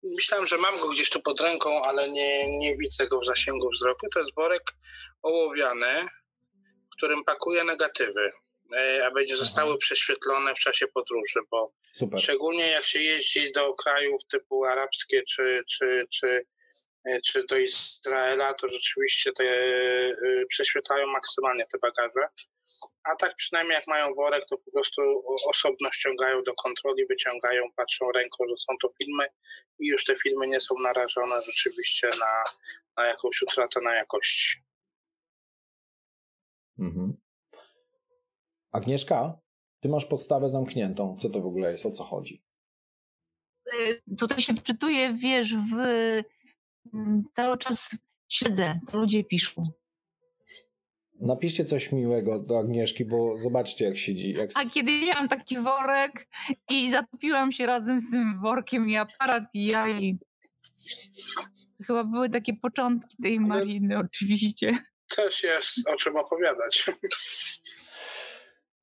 Speaker 2: Myślałem, że mam go gdzieś tu pod ręką, ale nie, nie widzę go w zasięgu wzroku. To jest worek ołowiany, w którym pakuję negatywy, e, a będzie zostały prześwietlone w czasie podróży, bo Super. szczególnie jak się jeździ do krajów typu arabskie czy, czy, czy E, czy do Izraela, to rzeczywiście te e, prześwietlają maksymalnie te bagaże. A tak przynajmniej jak mają worek, to po prostu osobno ściągają do kontroli, wyciągają, patrzą ręką, że są to filmy i już te filmy nie są narażone rzeczywiście na, na jakąś utratę na jakości.
Speaker 1: Mhm. Agnieszka, ty masz podstawę zamkniętą. Co to w ogóle jest? O co chodzi?
Speaker 3: E, tutaj się wczytuję, wiesz, w Mm, cały czas siedzę, co ludzie piszą.
Speaker 1: Napiszcie coś miłego do Agnieszki, bo zobaczcie, jak siedzi. Jak...
Speaker 3: A kiedy miałam taki worek i zatopiłam się razem z tym workiem i aparat i ja i... Chyba były takie początki tej maliny, oczywiście.
Speaker 2: Też jest o czym opowiadać.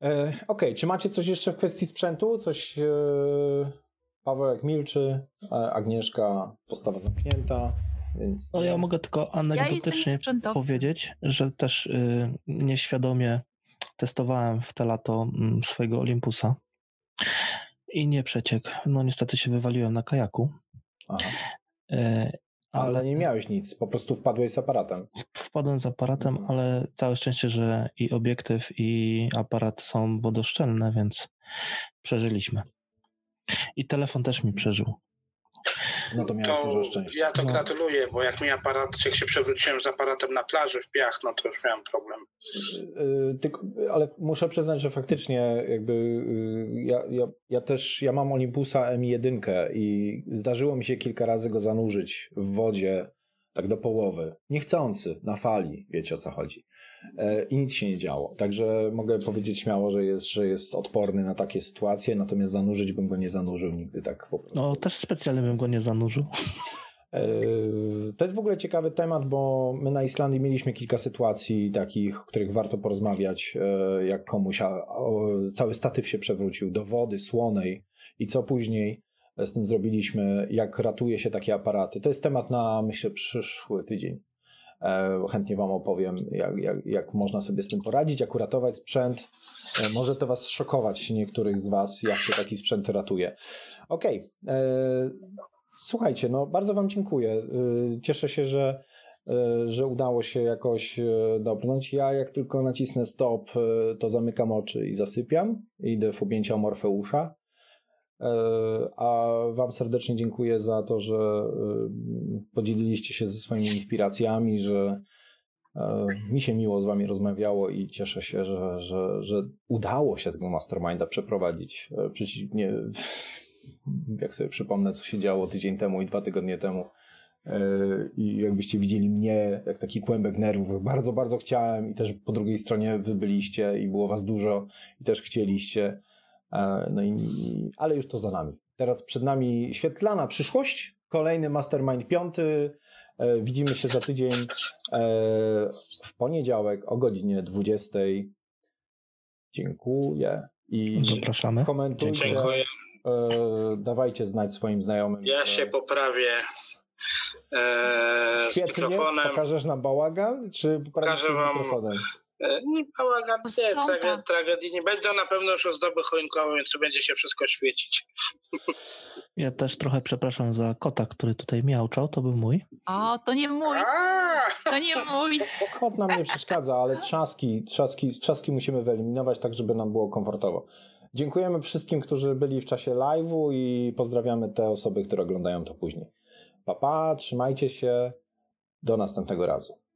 Speaker 1: E, Okej, okay. czy macie coś jeszcze w kwestii sprzętu? Coś... E... Paweł jak milczy, Agnieszka postawa zamknięta. Więc...
Speaker 4: No ja mogę tylko anegdotycznie ja powiedzieć, że też y, nieświadomie testowałem w te lato y, swojego Olympusa i nie przeciekł. No niestety się wywaliłem na kajaku.
Speaker 1: Y, ale... ale... nie miałeś nic, po prostu wpadłeś z aparatem.
Speaker 4: Wpadłem z aparatem, mhm. ale całe szczęście, że i obiektyw, i aparat są wodoszczelne, więc przeżyliśmy. I telefon też mi przeżył.
Speaker 1: No to miałeś to dużo szczęścia.
Speaker 2: Ja to no. gratuluję, bo jak mi aparat, jak się przewróciłem z aparatem na plaży w piach, no to już miałem problem.
Speaker 1: Yy, ale muszę przyznać, że faktycznie jakby yy, ja, ja, ja też, ja mam Olympusa M1 i zdarzyło mi się kilka razy go zanurzyć w wodzie tak do połowy. Niechcący, na fali, wiecie o co chodzi. E, i nic się nie działo. Także mogę powiedzieć śmiało, że jest, że jest odporny na takie sytuacje, natomiast zanurzyć bym go nie zanurzył nigdy tak po prostu.
Speaker 4: No też specjalnie bym go nie zanurzył.
Speaker 1: To jest w ogóle ciekawy temat, bo my na Islandii mieliśmy kilka sytuacji takich, o których warto porozmawiać, jak komuś cały statyw się przewrócił do wody słonej i co później z tym zrobiliśmy, jak ratuje się takie aparaty. To jest temat na, myślę, przyszły tydzień. E, chętnie Wam opowiem, jak, jak, jak można sobie z tym poradzić, jak uratować sprzęt. E, może to Was szokować, niektórych z Was, jak się taki sprzęt ratuje. Okej. Okay. E, słuchajcie, no bardzo Wam dziękuję. Cieszę się, że, że udało się jakoś dobrnąć. Ja jak tylko nacisnę stop, to zamykam oczy i zasypiam. Idę w objęcia Morfeusza. E, a Wam serdecznie dziękuję za to, że e, podzieliliście się ze swoimi inspiracjami, że e, mi się miło z Wami rozmawiało i cieszę się, że, że, że udało się tego masterminda przeprowadzić. Przeciwnie, jak sobie przypomnę, co się działo tydzień temu i dwa tygodnie temu. I jakbyście widzieli mnie, jak taki kłębek nerwów, bardzo, bardzo chciałem, i też po drugiej stronie wy byliście i było was dużo, i też chcieliście. E, no i, ale już to za nami. Teraz przed nami świetlana przyszłość, kolejny Mastermind piąty. E, widzimy się za tydzień e, w poniedziałek o godzinie 20. Dziękuję.
Speaker 4: I Zapraszamy.
Speaker 1: Komentujcie. Dziękuję. Dawajcie znać swoim znajomym.
Speaker 2: Ja się poprawię.
Speaker 1: E, Świetnie. Z mikrofonem. Pokażesz nam bałagan, czy pokażesz wam mikrofonem?
Speaker 2: Bałagan nie, tragedii nie będzie. Na pewno już ozdoby choinkowe, więc będzie się wszystko świecić.
Speaker 4: Ja też trochę przepraszam za kota, który tutaj miałczał. To był mój.
Speaker 3: O, to nie mój. To nie mój.
Speaker 1: Kot nam nie przeszkadza, ale trzaski, trzaski, trzaski musimy wyeliminować tak, żeby nam było komfortowo. Dziękujemy wszystkim, którzy byli w czasie live'u i pozdrawiamy te osoby, które oglądają to później. Papa, pa, trzymajcie się. Do następnego razu.